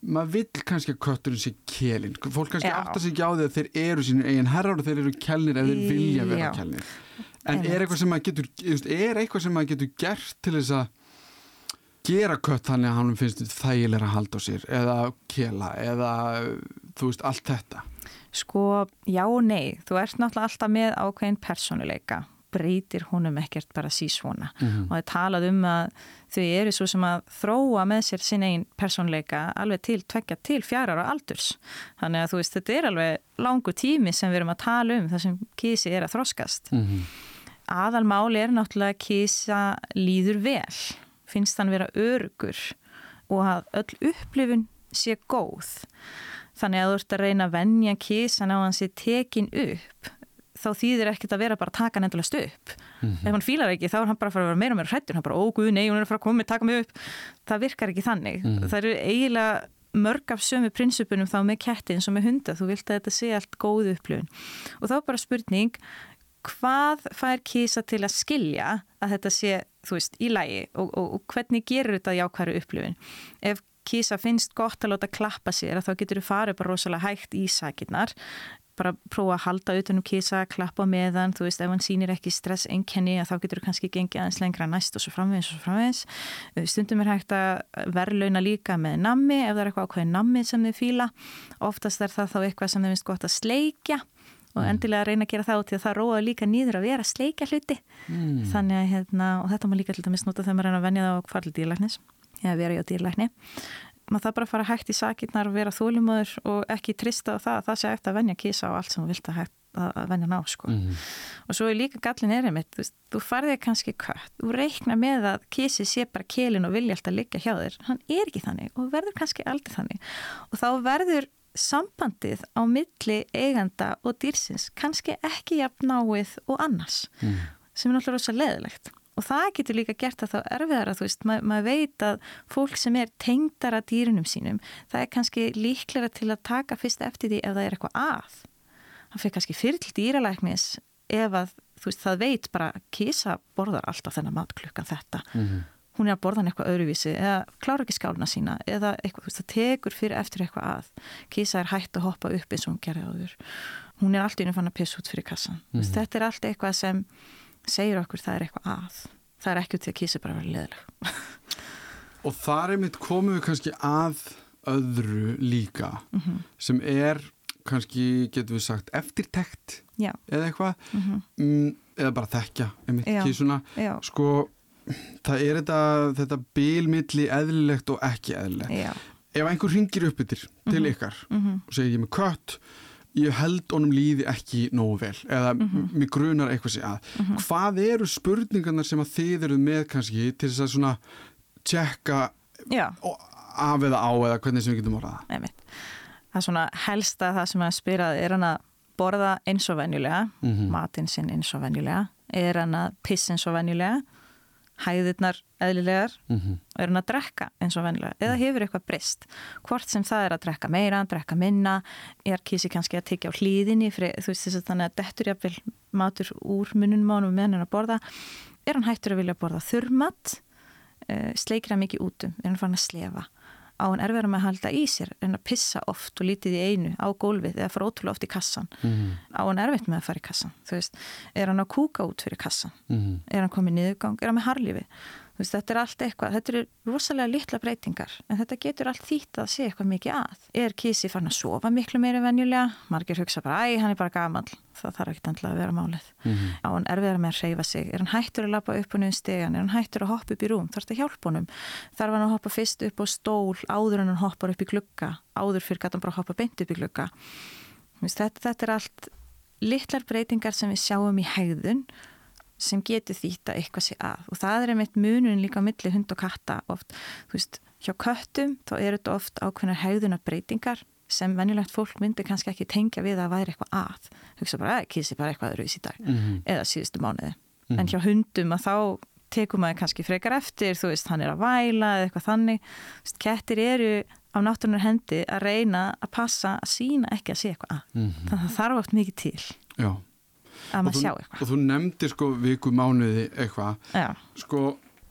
maður vill kannski að kötturinn sé kelin fólk kannski áttar sig ekki á því að þeir eru sínur eigin herrar og þeir eru kelnir ef þeir vilja vera kelnir en er eitthvað sem maður getur er eitthvað sem maður getur gert til þess að gera kött þannig að hann finnst þægilega að halda á sér eða kela eða þú veist allt þetta Sko, já og nei. Þú ert náttúrulega alltaf með ákveðin persónuleika. Breytir honum ekkert bara sísvona. Mhm. Og það er talað um að þau eru svo sem að þróa með sér sin einn persónuleika alveg til tvekja til fjarar og aldurs. Þannig að þú veist, þetta er alveg langu tími sem við erum að tala um þar sem kísi er að þroskast. mm -hmm. Aðalmáli er náttúrulega að kísa líður vel. Finnst hann vera örugur og að öll upplifun sé góð. Þannig að þú ert að reyna að venja kísan á hann sé tekin upp þá þýðir ekkert að vera bara að taka hann endalast upp. Ef hann fílar ekki þá er hann bara að fara að vera meira og meira hrættur. Hann bara, ó guð, nei, hún er að fara að koma taka mig upp. Það virkar ekki þannig. Það eru eiginlega mörg af sömu prinsupunum þá með ketti eins og með hunda. Þú vilt að þetta sé allt góð upplifun. Og þá er bara spurning, hvað fær kísa til að skilja að þetta sé, þú veist, í lægi og, og, og hvernig gerur þetta jákværu upplifun? Ef kísa finnst gott að láta klappa sér þá getur þú farið bara rosalega hægt í sakirnar bara prófa að halda utanum kísa, klappa meðan, þú veist, ef hann sýnir ekki stress einkenni að þá getur þú kannski gengið aðeins lengra næst og svo framvegis og svo framvegis. Stundum er hægt að verðlauna líka með nammi ef það er eitthvað ákveðið nammi sem þið fíla. Oftast er það þá eitthvað sem þið finnst gott að sleikja og endilega að reyna að gera það út því að það róa líka nýður að vera að sleikja hluti. Mm. Þannig að, hérna, og þetta má líka til dæmis nota þegar maður reyna að venja það á kvarli dýrlæknis, eða vera í á dýrlækni maður það bara fara hægt í sakirnar og vera þólumöður og ekki trista á það að það sé hægt að venja kísa á allt sem þú vilt að, hægt, að venja ná sko. Mhm. og svo er líka gallin er einmitt, þú, þú farðið kannski kött, þú reikna með að kísi sé bara kélin og vilja alltaf sambandið á milli eiganda og dýrsins kannski ekki jafn náið og annars Mm. sem er náttúrulega rosa leðilegt og það getur líka gert að þá erfiðar að þú veist, ma maður veit að fólk sem er tengdara dýrunum sínum það er kannski líklega til að taka fyrst eftir því ef það er eitthvað að það fyrir kannski fyrir til dýralæknis ef að þú veist, það veit bara kísa borðar alltaf þennan mat klukkan þetta Mhm. Hún er að borða hann eitthvað öðruvísi eða klára ekki skáluna sína eða eitthvað, það tekur fyrir eftir eitthvað að kísa er hægt að hoppa upp eins og hún gerði áður. Hún er allt í unum fann að pissa út fyrir kassan mm -hmm. þetta er allt eitthvað sem segir okkur það er eitthvað að. Það er ekki út því að kísa bara vera leðileg og þar er mitt komum við kannski að öðru líka sem er kannski getur við sagt eftirtekt já, eða eitthvað. Mhm. mm, eða bara þekkja einmitt Já. kísuna. Já, sko það er þetta, þetta bilmilli eðlilegt og ekki eðlilegt. Já. Ef einhver ringir upp yfir til ykkar mhm, og segir ég með kött ég held honum líði ekki nógu vel eða Mhm. mig grunar eitthvað sé að hvað eru spurningarnar sem að þið eru með kannski til þess að svona tjekka af eða á eða hvernig sem við getum orðað? Það er svona helsta það sem að spyrað er hann að borða eins og venjulega Mhm. matinn sinn eins og venjulega er hann að pissa eins og venjulega hæðirnar eðlilegar mm -hmm. er hann að drekka eins og venjulega eða hefur eitthvað breyst hvort sem það er að drekka meira, drekka minna er kísi kannski að tekja á hlýðinni þú veist þess að þannig að dettur jafnvel matur úr mununum á hann með hann að borða er hann hættur að vilja borða þurrmat sleikir hann mikið útum er hann fann að slefa á hann erfiðar með að halda í sér en að pissa oft og lítið í einu á gólfið eða fara ótrúlega oft í kassan á hann erfitt með að fara í kassan þú veist, er hann að kúka út fyrir kassan er hann komið niðurgang, er hann með harlífi veist, þetta er allt eitthvað, þetta eru rosalega litla breytingar, en þetta getur allt þýtt að sé eitthvað mikið að. Er kísi fann að sofa miklu meiri venjulega, margir hugsa bara, æ, hann er bara gamall, það þarf ekki endla að vera málið. Á hann erfiðar með að reyfa sig, er hann hættur að lappa upp og niður stegan, er hann hættur að hoppa upp í rúm, þarf þetta hjálp honum, þarf hann að hoppa fyrst upp á stól, áður en hann hoppar upp í glugga, áður fyrir gæti hann bara hoppa beint upp í glugga. Þetta, þetta er allt litlar breytingar sem við sjáum í hegðun sem getur þýtt að eitthvað sé að. Og það er einmitt munun líka á milli hund og katta oft, þú veist, hjá köttum þá eru þetta oft ákveðnar hegðunar breytingar sem venjulegt fólk myndi kannski ekki tengja við að væri eitthvað að. Hugsa bara kísi bara eitthvað öðruvis í dag. Mm -hmm. eða síðustu mánuði, mm -hmm. en hjá hundum að þá tekum maður kannski frekar eftir þú veist, hann er að væla eða eitthvað þannig. Veist, kettir eru á náttúrunar hendi að reyna að passa að sína ekki að sé eitthvað að. Mm -hmm. þannig að það þarf oft mikið til. Já að maður sjá eitthvað. og þú nefndir sko viku mánuði eitthvað. Sko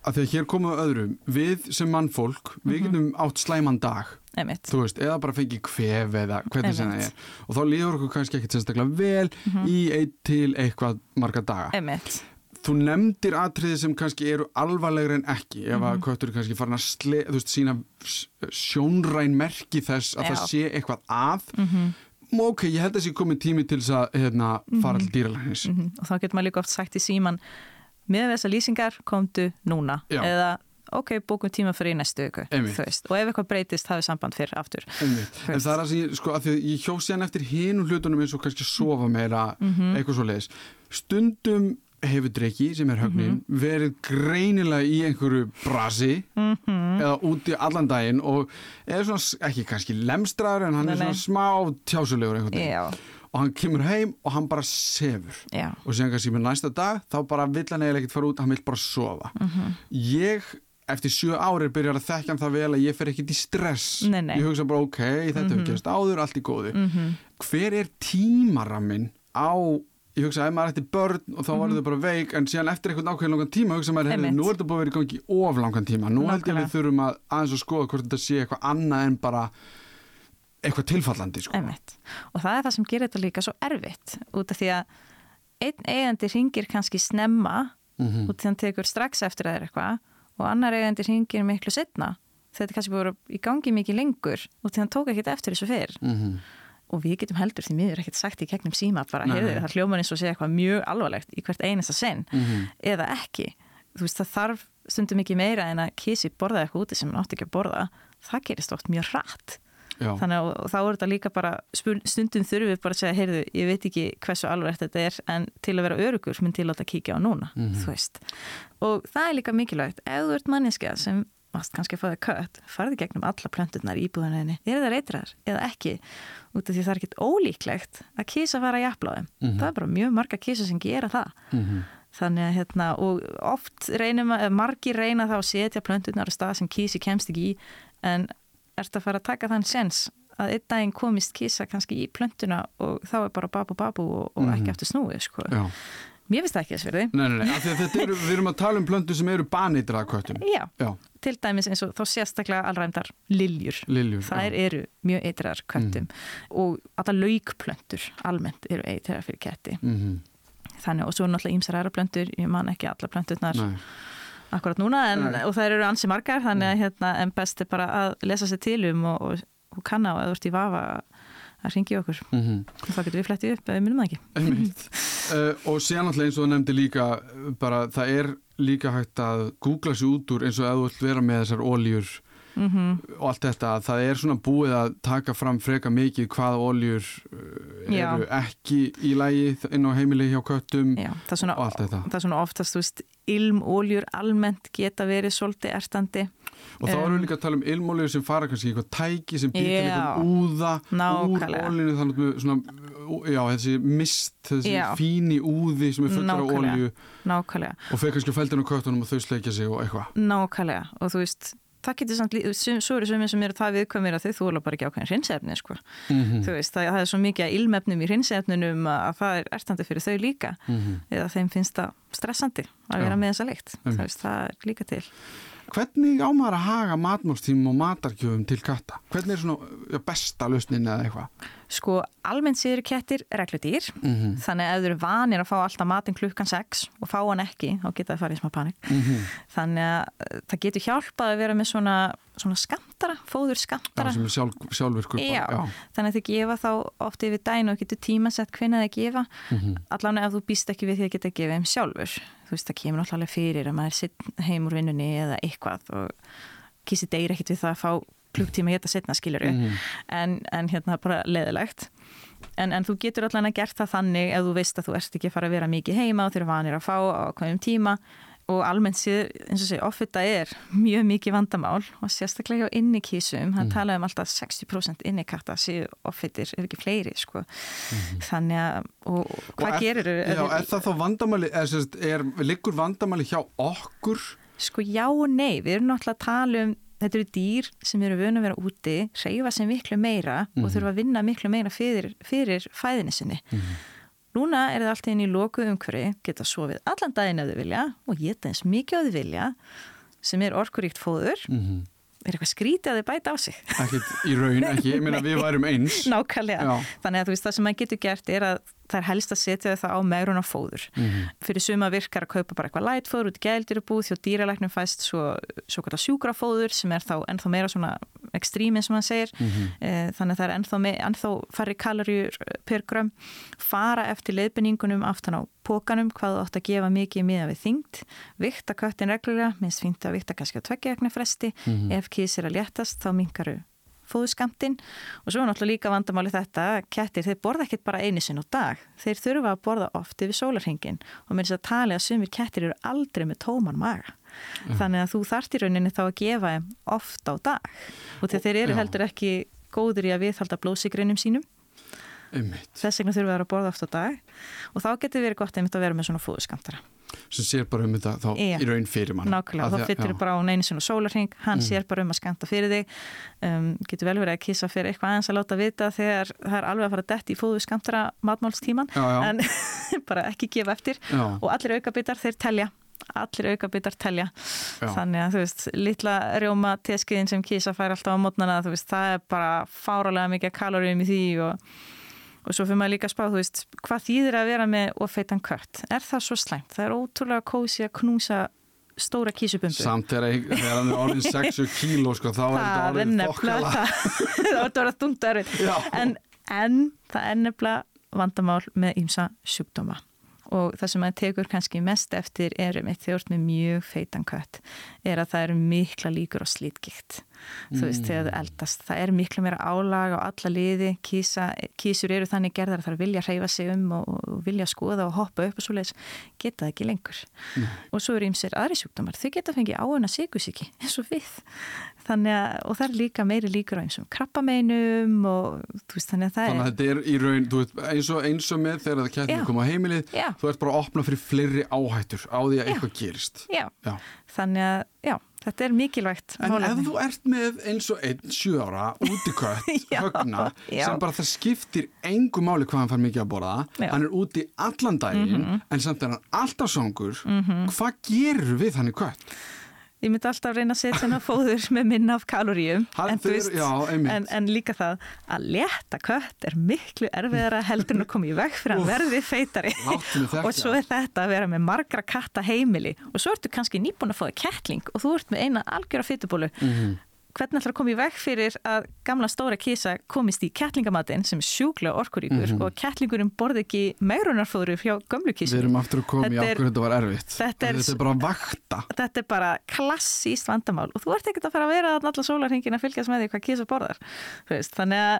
að því að hér komum við öðrum. Við sem mannfólk, við mhm. getum átt slæman dag. Veist, eða bara fengið kvef eða hvernig sem það er. Og þá líður okkur kannski ekki sérstaklega vel mm -hmm. í eitt til eitthvað marga daga. Einmitt. þú nefndir atriði sem kannski eru alvarlegri en ekki ef að mm -hmm. kvötur kannski farin að sle, veist, sína sjónræn merki þess að Já. það sé eitthvað að. Mm -hmm ok, ég held að það sé komið tími til þess að hérna, fara til dýralæknis. Mm -hmm. og þá getur maður líka oft sagt í síman með þessa lýsingar komdu núna. Já. eða ok, bókum tíma fyrir í næstu viku og ef eitthvað breytist hafið samband fyrir aftur. En það er að, ég, sko, að ég hjó sér eftir hinn og hlutunum eins og kannski sofa meira mm -hmm. eitthvað svo leiðis stundum hefur Dreki sem er höfnin mm -hmm. verið greinilega í einhverju brasi mm -hmm. eða úti allan daginn og er svona ekki kannski lemstraður en hann Nei, er svona smá tjásulegur einhvern veginn og hann kemur heim og hann bara sefur Já. og séðan kannski með næsta dag þá bara vill hann eiginlega ekkert fara út hann vil bara sofa mm -hmm. ég eftir sjö árið byrjar að þekkja hann það vel að ég fer ekkert í stress nei, nei. ég hugsa bara ok, þetta hefur mhm. gerst áður allt í góðu mhm. hver er tímaraminn á ég hugsa að maður ætti börn og þá var mm -hmm. bara veik en síðan eftir einhvern ákveðin langan tíma hugsa maður, hey, nú er þetta búið að vera í gangi of langan tíma, nú held ég að við þurfum að aðeins að skoða hvort þetta sé eitthvað annað en bara eitthvað tilfallandi sko. og það er það sem gerir þetta líka svo erfitt út af því að einn eigandi ringir kannski snemma mm -hmm. út því að hann tekur strax eftir að það er eitthvað og annar eigandi ringir miklu setna þetta kannski búið í gangi mikið lengur og við getum heldur því miður ekkert sagt í gegnum síma bara, heyrðu, það hljóman eins og segja eitthvað mjög alvarlegt í hvert einasta senn mm -hmm. eða ekki, þú veist það þarf stundum ekki meira en að kísi borða eitthvað úti sem hann átti ekki að borða, það gerist oft mjög rætt þannig að þá er þetta líka bara stundum þurfum við bara að segja, heyrðu, ég veit ekki hversu alvarlegt þetta er en til að vera örugur mun til að kíkja á núna, mm -hmm. þú veist. Og það er líka mikilvægt, ef þú ert manniska sem varst kannski að fá það kött, farði gegnum alla plönturnar í búðanæðinni, er það reytrar eða ekki út af því það er ekkit ólíklegt að kísa fara í afbláðum mm -hmm. það er bara mjög marga kísa sem gera það mm -hmm. þannig að hérna og oft reynum að, margi reyna þá að setja plöntunar á stað sem kísi kemst ekki í en ert að fara að taka þann sens að einn daginn komist kísa kannski í plöntuna og þá er bara babu babu og, og mm -hmm. ekki eftir snúið sko Já. Mér finnst það ekki þess verði. Nei, nei, nei, þetta eru, við erum að tala um plöndu sem eru baneitrað kvöttum. Já, já, til dæmis eins og þá sérstaklega allræmdar liljur. Liljur, Það já. eru mjög eitraðar kvöttum mm. og alla laugplöndur almennt eru eitraðar fyrir ketti. Mm -hmm. Þannig og svo náttúrulega ímsar aðra plöndur, ég man ekki alla plöndurnar akkurat núna en, og það eru ansi margar þannig að hérna, en best er bara að lesa sér til um og, og, og kanna og eða þú ert í vafa að ringi okkur. Mm -hmm. og þá getur við flettið upp eða minnum það ekki. Uh, og sér náttúrulega eins og það nefndi líka bara það er líka hægt að googla sér út úr eins og að þú vilt vera með þessar óljur mm -hmm. og allt þetta það er svona búið að taka fram freka mikið hvaða óljur uh, eru Já. ekki í lægi inn á heimili hjá köttum Já, svona, og allt þetta. það er svona oftast, þú veist, ilmóljur almennt geta verið svolítið erstandi og þá erum við líka að tala um ilmóljur sem fara kannski eitthvað tæki sem býtir eitthvað úða úr óljunu þannig að svona, já, þessi mist, þessi já. fíni úði sem er fullar á ólju og fyrir kannski fældir á köttunum og þau sleikja sig og eitthvað. Nákvæmlega. Og þú veist það getur samt, svo eru sömur sem eru það viðkvæmir að þau þóla bara ekki ákveðin hrinsefni sko. mm -hmm. þú veist, það, það er svo mikið að ilmefnum í hrinsefnunum að það er erstandi fyrir þau líka mm -hmm. eða þeim finnst það stressandi að vera með þessa leikt, það er líka til Hvernig ámar að haga matmálstímum og matarkjöfum til katta? Hvernig er svona besta lausnin eða eitthvað? Sko, almennt séður kettir regludýr, mm -hmm. þannig að ef þú eru vanir að fá alltaf matin klukkan 6 og fá hann ekki, þá geta það farið í smá panik. Mm -hmm. Þannig að eh, það getur hjálpað að vera með svona, svona skamtara, fóður skamtara. Já, er sjálf, sjálfurkur. Já, já, þannig að þau gefa þá oft yfir dæn og getur tímasett hvernig það gefa. Mm -hmm. Allavega ef þú býst ekki við því að geta gefa þeim sjálfur þú veist það kemur náttúrulega fyrir að maður sitt heim úr vinnunni eða eitthvað og kísi deyri ekkit við það að fá klukktíma hétta setna skiluru Mhm. en, en hérna bara leðilegt en, en þú getur allan að gert það þannig ef þú veist að þú ert ekki að fara að vera mikið heima og eru vanir að fá á hverjum tíma og almennt séð, eins og segja, offita er mjög mikið vandamál og sérstaklega hjá innikísum, hann Mhm. talaði um alltaf 60% innikatta séu offitir ef ekki fleiri, sko þannig að, og. Og hvað er- gerir Já, er það þá vandamáli, er, er, liggur vandamáli hjá okkur? Sko já og nei, við erum náttúrulega að tala um þetta eru dýr sem eru vönu að vera úti reyfa sem miklu meira og þurfa að vinna miklu meira fyrir, fyrir fæðinni sinni. Núna er það alltaf inn í loku umhverfi, geta sofið allan daginn ef þau vilja og geta eins mikið að þau vilja sem er orkuríkt fóður Mm er eitthvað skrítið að þau bæta á sig Ekkert í raun, ekki, ég meina við værum eins. nákvæmlega, Já. þannig að þú veist það sem maður getur gert er að það er helst að setja það á megrun og fóður. Mhm. fyrir suma virkar að kaupa bara eitthvað lightfóður út í gældirubúð þjó dýralæknum fæst svo, svo kvölda sjúkrafóður sem er þá ennþá meira svona ekstrími sem maður segir. Mhm. þannig að það er ennþá, me, ennþá færri kaloríur per gram. Fara eftir leiðbynningunum aftan á pókanum hvað þú átt að gefa mikið miða við þyngd. Vikta köttin reglulega, minnst fínt að vikta kannski á tveggja fresti, ef kýs er að léttast þá minkaru fóðuskamtinn og svo er náttúrulega líka vandamáli þetta kettir, þeir borða ekkert bara einu sinn á dag. Þeir þurfa að borða oft yfir sólarhingin og með þess að tali að sumir kettir eru aldrei með tóman maga. Þannig að þú þart í rauninni þá að gefa þeim oft á dag. Og þegar þeir eru heldur ekki góður í að viðhalda blóðsigrinum sínum. Einmitt. þess vegna þurfa þeir að borða oft á dag. Og þá getur verið gott einmitt að vera með svona fóðuskamtara Sem sér bara um þetta þá Já. í raun fyrir mann. nákvæmlega, þá fyttir bara á neinu sinni sólarhing hann sér bara um að skanta fyrir þig um, getur vel verið að kissa fyrir eitthvað aðeins að láta vita þegar það er alveg að fara dett í fóðuskamtara matmálstíman Já, já. en bara ekki gefa eftir Já. og allir aukabitar þeir telja allir aukabitar telja Já. þannig að þú veist, litla rjóma teskiðin sem kísa fær alltaf á mótnana þú veist, það er bara fáralega mikið kaloríum í því og, og svo fyrir maður líka að spá, þú veist, hvað þýðir að vera með ofeitan kött? Er það svo slæmt? Það er ótrúlega kósi að knúsa stóra kísubumbu Samt þegar hann er orðin 60 kíló sko, þá er þetta er orðin fokkala. það er orðið að þungta erfið en, en það er nefnilega vandamál með ýmsa sjúkdóma og það sem maður tekur kannski mest eftir er um eitt þjórn með mjög feitan kött er að það eru mikla líkur á slítgikt þú veist, þegar þau eldast. Það er miklu meira álag á alla liði. Kísa, kísur eru þannig gerðar að það vilja hreyfa sig um og, og vilja skoða og hoppa upp og svoleiðis, geta það ekki lengur. Og svo eru ýmsir aðri sjúkdómar. Þau geta fengið áuna sigusíki eins og við. Þannig að, og það er líka meiri líkur á eins og krabbameinum og þú veist, þannig að það Þannig að þetta er í raun, þú veist, eins og, eins og með þegar það Já. kettir koma á heimilið, Já. þú ert bara að opna fyrir fleiri áhættur á því að eitthvað gerist. Já, Já. þannig að, já, þetta er mikilvægt En málefni. ef þú ert með eins og einn sjö ára útikött, högna, já. sem bara það skiptir engu máli hvað hann fær mikið að borða, Já. Hann er úti allan daginn, en samt er hann alltaf songur, hvað gerur við hann í kött? Ég myndi alltaf reyna að setja hennar fóður með minna af kaloríum en, fer- já, en, en líka það að létta kött er miklu erfiðara heldur en að koma í veg fyrir að verði feitari. Og svo er þetta að vera með margra katta heimili. Og svo ertu kannski nýbúin að fóða kettling og þú ert með eina algjöra fytubólu Mhm. Hvernig ætlar að koma í veg fyrir að gamla stóra kísa komist í kettlingamatinn sem er sjúklega orkuríkur og kettlingurinn borði ekki megrunarfóður hjá gömlu Mhm. Við erum aftur að koma í Þetta er- okkur þetta var erfitt. þetta er- þetta er bara að vakta. þetta er bara klassíst vandamál og þú ert ekkert að fara að vera þarna allar sólarhingin að fylgjast með því hvað kísa borðar þannig að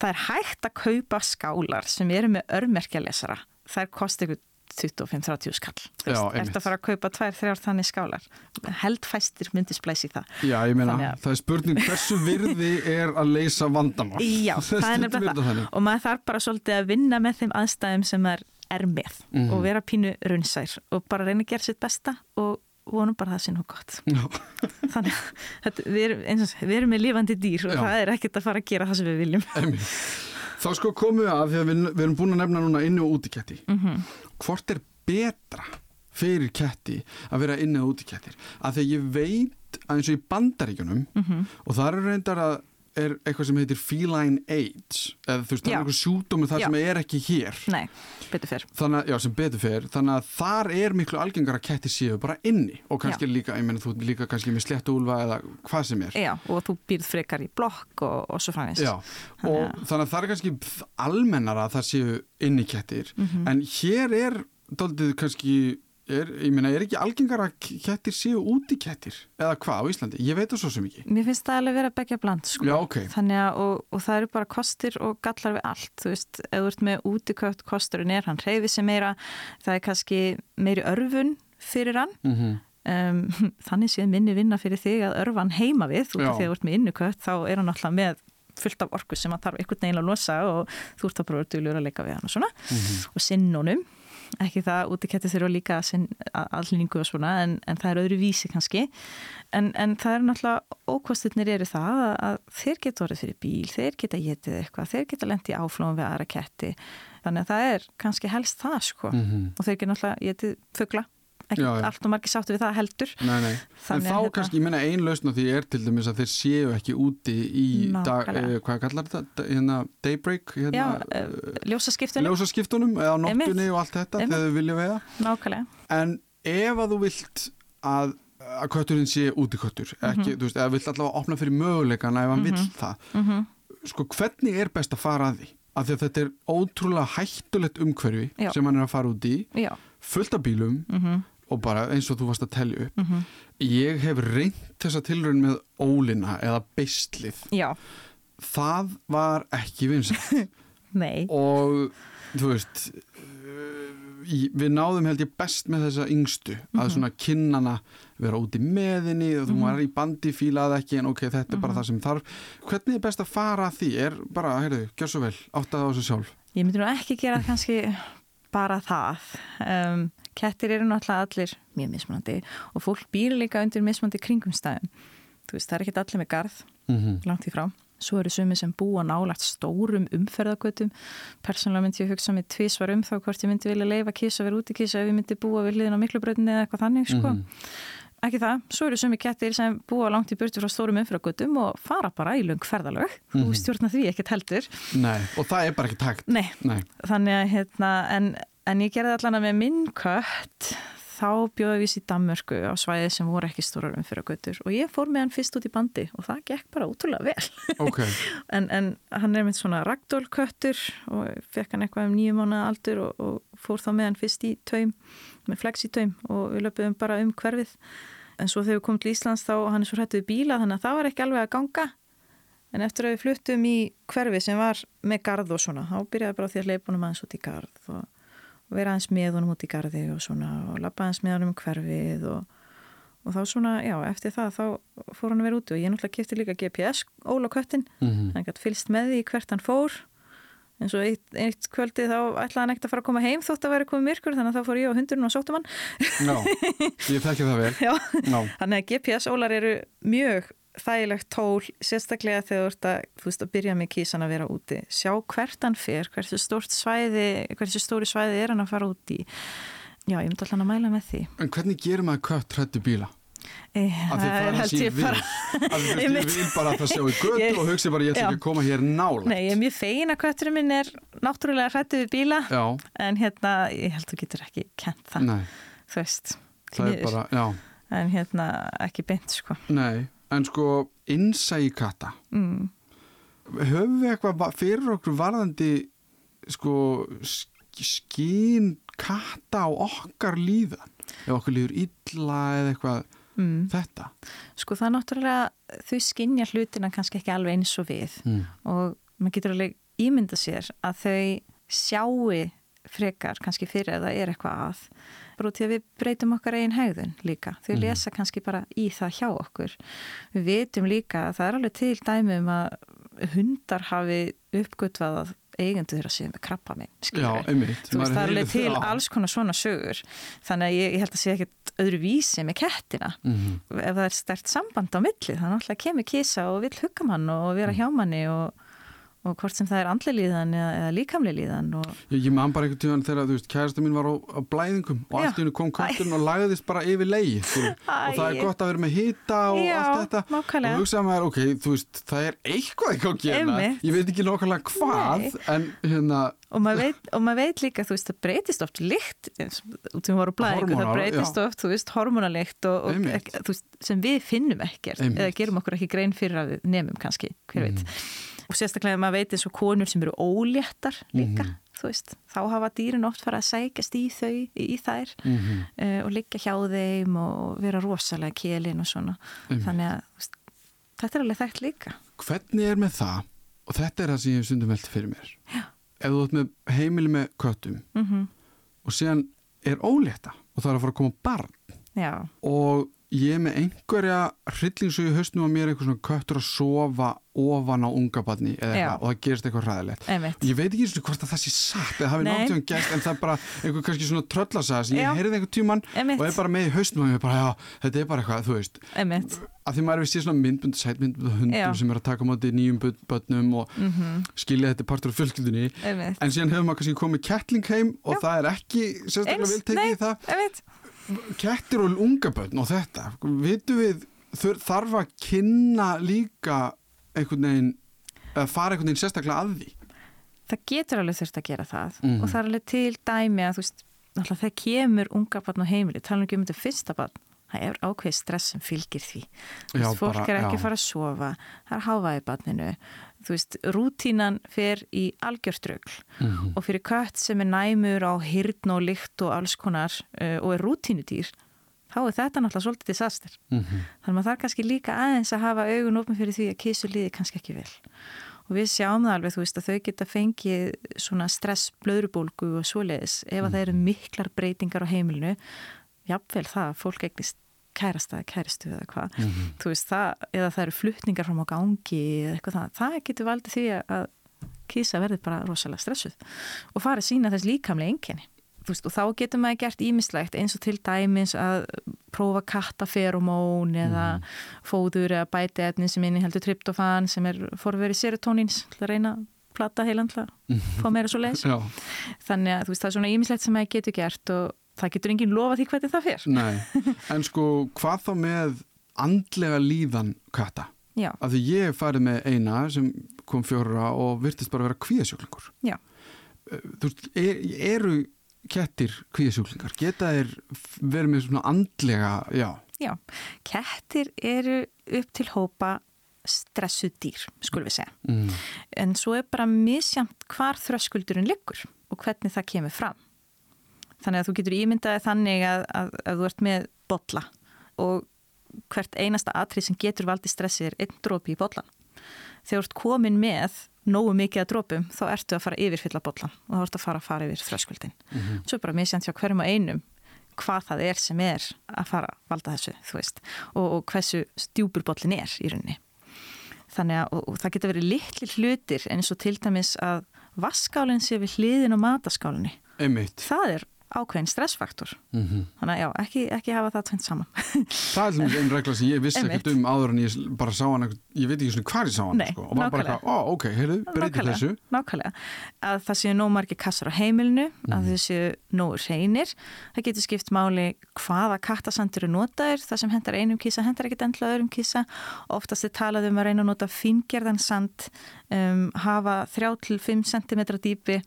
það er hægt að kaupa skálar sem eru með örmerkjalesara þær kosti ykkur 25-30 skall Já, ert að fara að kaupa tvær, þrjár þannig skálar held fæstir myndi splæsi það Já, ég meina, að- það er spurning hversu virði er að leysa vandamál. Já, það er nefnilega það þannig. og maður þarf bara svolítið að vinna með þeim aðstæðum sem maður er með Mhm. og vera pínu runnsær og bara reyna að gera sitt besta og vonum bara að það sé nú gott Já. þannig að við erum, við erum með lifandi dýr og Já. það er ekkert að fara að gera það sem við viljum. Þá sko komum við að því að við, við erum búin að nefna núna inni og úti ketti. Mhm. Hvort er betra fyrir ketti að vera inni og úti kettir? Að því að ég veit að eins og í bandaríkjunum Mhm. og það er reyndar að er eitthvað sem heitir feline AIDS eða þú veist, það Já. er eitthvað sjúkdómi þar Já. sem er ekki hér. Nei, betur fyrr. Þannig að, já, sem betur fer þannig að þar er miklu algengar að ketti séu bara inni og kannski líka, ég menn þú ert líka kannski með sléttu úlfa eða hvað sem er. Já, og þú býrð frekar í blokk og, og svo framins Já, og þannig að það er kannski almennar að það séu inni kettir. Mhm. en hér er daldið kannski er, ég meina, er ekki algengar að kettir séu úti kettir? Eða hvað á Íslandi? Ég veit það svo sem ekki. Mér finnst það alveg vera begja bland sko. Já, ok. Þannig að, og, og það eru bara kostir og gallar við allt, þú veist, ef þú ert með útikött kosturinn er, hann reyfi sig meira. Það er kannski meiri örfun fyrir hann. Mm -hmm. um, þannig séð minni vinna fyrir þig að örfa hann heima við, þú veist, þegar þú ert með innukött þá er hann alltaf með fullt af orku sem hann þarf einhvern veginn að losa og þú ert að bara duglur að leika við hann og svona. Og sinnunum ekki það útikettir þurfa líka sinn allningu og svona en, en það er öðru vísi kannski. En, en það er náttúrulega ókostirnir eru það að, að þeir geta orðið fyrir bíl þeir geta getið eitthvað, þeir geta lendið áflóðum við aðra ketti. Þannig að það er kannski helst það sko. Mhm. og þeir geta náttúrulega getið fugla ekki allt og margir sáttu við það heldur. Nei, nei, en þá hérna- kannski, ég meina ein lausn á því er til dæmis að þeir séu ekki úti í dag, Nákvæmlega. eh, hvað kallar þetta, hérna daybreak, hérna uh, ljósaskiptunum, ljósaskiptunum eða Einmitt. og allt þetta þegar þau vilja vega nákvæmlega. En ef að þú vilt að að kötturinn sé úti köttur ekki, Mhm. þú veist, eða vilt allavega opna fyrir möguleikana ef hann vill það mm sko, hvernig er best að fara að því? Af því að þetta er ótrúlega hættulegt umhverfi Já. sem hann er að fara út í Já, fullt af bílum mm og bara eins og þú varst að telja upp. -hmm. ég hef reynt þessa tilraun með ólina eða beislið. Já, það var ekki nei. Og þú veist við náðum held ég best með þessa yngstu að svona kinnana vera úti með henni og þú var í bandi fílað ekki en ok, þetta er bara það sem þarf. Hvernig er best að fara að því? Er bara, heyrðu, gjör svo vel, áttað á þessu sjálf. Ég myndi nú ekki gera kannski bara það. Um, kettir eru náttúrulega allir mjög mismunandi og fólk býr líka undir mismunandi kringumstæðum. Þú veist, það er ekki allir með garð, mm -hmm. langt í frá. Svo eru sumi sem búa nálagt stórum umferðagötum. Persónulega myndi ég hugsa mig tvísvar um þá hvort ég myndi vilja leifa kísa vera úti kísa ef ég myndi búa við hliðin á miklubröðinni eða eitthvað þannig, sko. Mhm. Ekki það, svo eru sumi kettir sem búa langt í burtu frá stórum umferðagötum og fara bara í löng ferðalög. Þú stjórna því ekkert heldur. Nei, og það er bara ekki takt Nei, Nei. þannig að hérna, en, en ég gerði allan að með minn kött þá bjóði við í Danmörku á svæði sem voru ekki stórar um fyrir göttur og ég fór með hann fyrst út í bandi og það gekk bara útrúlega vel. Ok, en, en hann er með svona ragdólköttur og fekk hann eitthvað um nýju mánuða aldur og, og fór þá með hann fyrst í taum með flex í taum og við löpum bara um hverfið. En svo þegar við komum til Íslands þá hann er svo hrættuð bíla þannig að það var ekki alveg að ganga. En eftir að við fluttum í hverfið sem var með garð og svona þá byrjaði bara því að leipa honum aðeins út í garð og, og vera aðeins með honum út í garði og svona og lappa aðeins með honum um hverfið og, og þá svona, já, eftir það þá fór hann að vera úti og ég náttúrulega kipti líka GPS ól á köttin. Mm hann gæti fylst með því hvert hann fór. Eins og eitt, eitt kvöldi þá ætlaði hann ekkert að fara að koma heim þótt að vera komið myrkur þannig að þá fór ég og hundurinn og sóttum hann. Já, ég þekki það vel. Já. Já, þannig að GPS-ólar eru mjög þægilegt tól, sérstaklega þegar þú ert að, þú veist, að byrja með kísan að vera úti. Sjá hvert hann fer, hversu stórt svæði hversu stóri svæði er hann að fara út í. Já, ég myndi alltaf að mæla með því. En hvernig gerir maður kött hrættu bíla? e, því það er held ég bara ég vil bara að það sjá í götu Ég- og hugsi bara ég ætla ekki að koma hér nála Nei, ég er mjög fegin að kötturinn minn er náttúrulega hrættu við bíla Já, en hérna, ég held þú getur ekki kent það, nei, þú veist en hérna ekki beint sko. Nei En sko, innsægi katta mm. Höfum við eitthvað va- fyrir okkur varðandi sko sk- skín katta á okkar líðan ef okkur líður illa eða eitthvað Mm. þetta sko það er náttúrulega þau skinja hlutina kannski ekki alveg eins og við mm. og maður getur alveg ímynda sér að þau sjáu frekar kannski fyrir að það er eitthvað að því að við breytum okkar eigin hegðun líka. Þau Mhm. lesa kannski bara í það hjá okkur. Við vitum líka að það er alveg til dæmi um að hundar hafi uppgötvað að eigendur þeirra séu með krabba minn. Já, einmitt Þú veist, það er alveg til það. alls konar svona sögur. Þannig að ég, ég held að sé ekkert öðru vísi með kettina. Mhm. Ef það er stert samband á milli, þannig að alltaf kemur kísa og vill hugga mann og vera hjá manni og, og hvort sem það er andli líðan eða, eða líkamli líðan og Ég, ég man bara einhvern tíðan þegar, þú veist, kærasta mín var á, á blæðingum og allt í hennu kom kötturinn og lagðist bara yfir leið og það er gott að vera með hita og Já, allt þetta nákvæmlega. og hugsaði maður, ok, þú veist, það er eitthvað ekki að gera, Einmitt. ég veit ekki nákvæmlega hvað, Nei. en hérna Og maður, veit, og maður veit líka, þú veist, það breytist oft sem við vorum blæðingu, það breytist já. oft, þú veist, hormonalikt og, og ekki, þú veist, sem við finnum ekkert Einmitt. eða gerum okkur ekki grein fyrir að við nefnum kannski, hver veit. Mhm. Og sérstaklega maður veit eins og konur sem eru óléttar líka, Mhm. þú þú veist, þá hafa dýrin oft fara að sækast í þau, í þær mm -hmm. uh, og liggja hjá þeim og vera rosalega kélin og svona mm -hmm. þannig að veist, þetta er alveg þekkt líka Hvernig er með það, og þetta er það sem ég hef sundum veltið fyrir mér Já. ef þú ert með heimili með köttum mm -hmm. og síðan er ólétta og það er að fara að koma barn Já. og ég er með einhverja hryllingsögu höstnum á mér eitthvað svona köttur að sofa ofan á unga barni eða eitthvað og það gerist eitthvað ræðilegt ég veit ekki svona hvort að það sé satt eða hafi náttúrulega gæst en það er bara einhver kannski svona tröllasaga sem ég heyrði einhver tíman Einmitt. og er bara með í höstnum og ég er bara já, þetta er bara eitthvað, þú veist. Einmitt. að því maður er við síðan svona myndbund sætmyndbund hundum já. sem er að taka mátti nýjum börnum og mm -hmm. skilja þetta partur af fjölskyldunni. En síðan hefur maður kannski komið kettling heim og já. það er ekki sérstaklega viltekið í það kettir og ungaböldn og þetta vitu við þarf að kynna líka einhvern veginn að fara einhvern veginn sérstaklega að því það getur alveg þurft að gera það mm. og það er alveg til dæmi að þú veist þegar kemur ungaböldn á heimili tala um þetta fyrsta böldn það er ákveð stress sem fylgir því. Já, fólk bara, er ekki fara að sofa það er háfaði banninu þú veist, rútínan fer í algjörströgl mm -hmm. og fyrir kött sem er næmur á hirtn og lykt og alls konar uh, og er rútínudýr þá er þetta náttúrulega svolítið disaster. Mm -hmm. þannig að maður þarf kannski líka aðeins að hafa augun ofin fyrir því að kísu líði kannski ekki vel. Og við sjáum það alveg, þú veist, að þau geta fengið svona stress, blöðrubólgu og svoleiðis ef að mm -hmm. það eru miklar breytingar á heimilinu. Jafnvel það að fólk eignist kærasta eða kæristu eða hvað mm -hmm. þú veist það, eða það eru fluttningar frá gangi eða eitthvað það, það getur valdið því að kísa verður bara rosalega stressuð og farið sína þess líkamlega enginni og þá getur maður gert ímislegt eins og til dæmis að prófa kattaferomón eða mm -hmm. fóður eða bæti etnin sem inni heldur tryptofan sem er forverið serotonins til að reyna að plata heilandla -hmm. fá meira svo leis þannig að veist, það er svona ímislegt sem maður getur gert og það getur enginn lofa því hvernig það fer Nei, en sko hvað þá með andlega líðan katta? Já. Af því ég farið með eina sem kom fjóra og virtist bara vera kvíðasjóklingur Já eh, Þú veist, er, eru kettir kvíðasjóklingar? Geta þeir verið með svona andlega, já Já, kettir eru upp til hópa stressuð dýr, skulum við segja mm. en svo er bara misjamt hvar þröskuldurinn liggur og hvernig það kemur fram Þannig að þú getur ímyndaði þannig að, að, að þú ert með botla og hvert einasta atrið sem getur valdi stressi er einn drópi í botlan. Þegar þú ert komin með nógu mikið að drópum þá ertu að fara yfir fylla botlan og þá ertu að fara að fara yfir þröskuldin. Mm -hmm. Svo er bara misjant hjá hverjum og einum hvað það er sem er að fara að valda þessu, þú veist, og, og hversu stjúpur botlin er í rauninni. Þannig að og, og það getur verið litli hlutir eins og til dæmis að vaskálinn sé við hliðin og mataskálinni. Einmitt. Það er ákveðin stressfaktor. Mm -hmm. þannig að já, ekki, ekki hafa það tveit saman. Það er einn regla sem ég vissi ekkert um áður en ég bara sá hann ég veit ekki svona hvað ég sá hann Nei, sko, og var bara eitthvað, ó ok, heyrðu, breytið þessu. Nákvæmlega, að það séu nóg margi kassar á heimilinu, mm. að það séu nógur reynir, það getur skipt máli hvaða kattasandur eru notaður það sem hendar einum kísa, hendar ekkert endla öðrum kísa oftast er talað um að reyna að nota fingerðan sand um, hafa 3-5 cm dýpi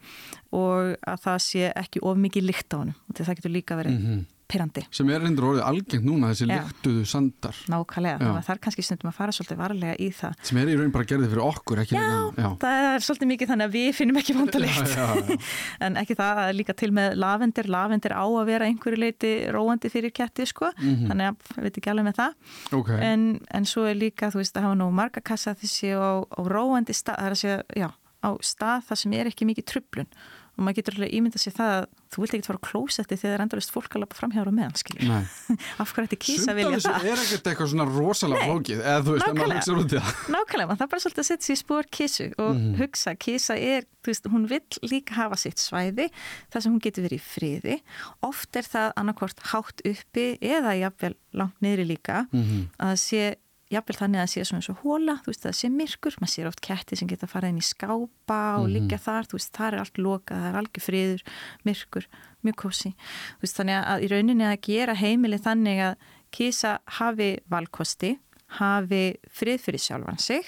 og að það sé ekki of mikið lykt hann og það getur líka verið mm -hmm. pyrrandi. Sem er reyndur orðið algengt núna þessi lyktuðu sandar. Nákvæmlega, það er kannski stundum að fara svolítið varlega í það. Sem er í raun bara gerðið fyrir okkur, ekki? Já, Já, það er svolítið mikið þannig að við finnum ekki vandalikt. en ekki það að líka til með lavendir, lavendir á að vera einhverju leiti róandi fyrir ketti sko, mm -hmm. þannig að við veitum ekki alveg með það. Okay. En, en svo er líka, þú veist, að hafa nú marga kassa þessi á, á róandi stað, það er að segja, já, á stað þar sem er ekki mikið trublun og maður getur alveg ímynda sér það að þú vilt ekki fara á klósetti þegar það er endalist fólk að lappa framhjára meðan, skiljið. Af hverju ætti kýsa að vilja það? Sundalins er ekkert eitthvað svona rosalega flókið, eða þú veist, en maður hugsa út í það. Nákvæmlega, það er bara svolítið að setja sér í spór kísu og mm. hugsa, kísa er, þú veist, hún vill líka hafa sitt svæði þar sem hún getur verið í friði. Oft er það annarkvort hátt uppi eða jafnvel langt niðri líka mm -hmm. að sé jafnvel þannig að það sé svona eins og hóla, þú veist það sé myrkur, maður sér oft ketti sem geta farið inn í skápa og -hmm. liggja þar, þú veist það er allt loka, það er algjör friður, myrkur, mjög kósi, þú veist þannig að í rauninni að gera heimili þannig að kísa hafi valkosti, hafi frið fyrir sjálfan sig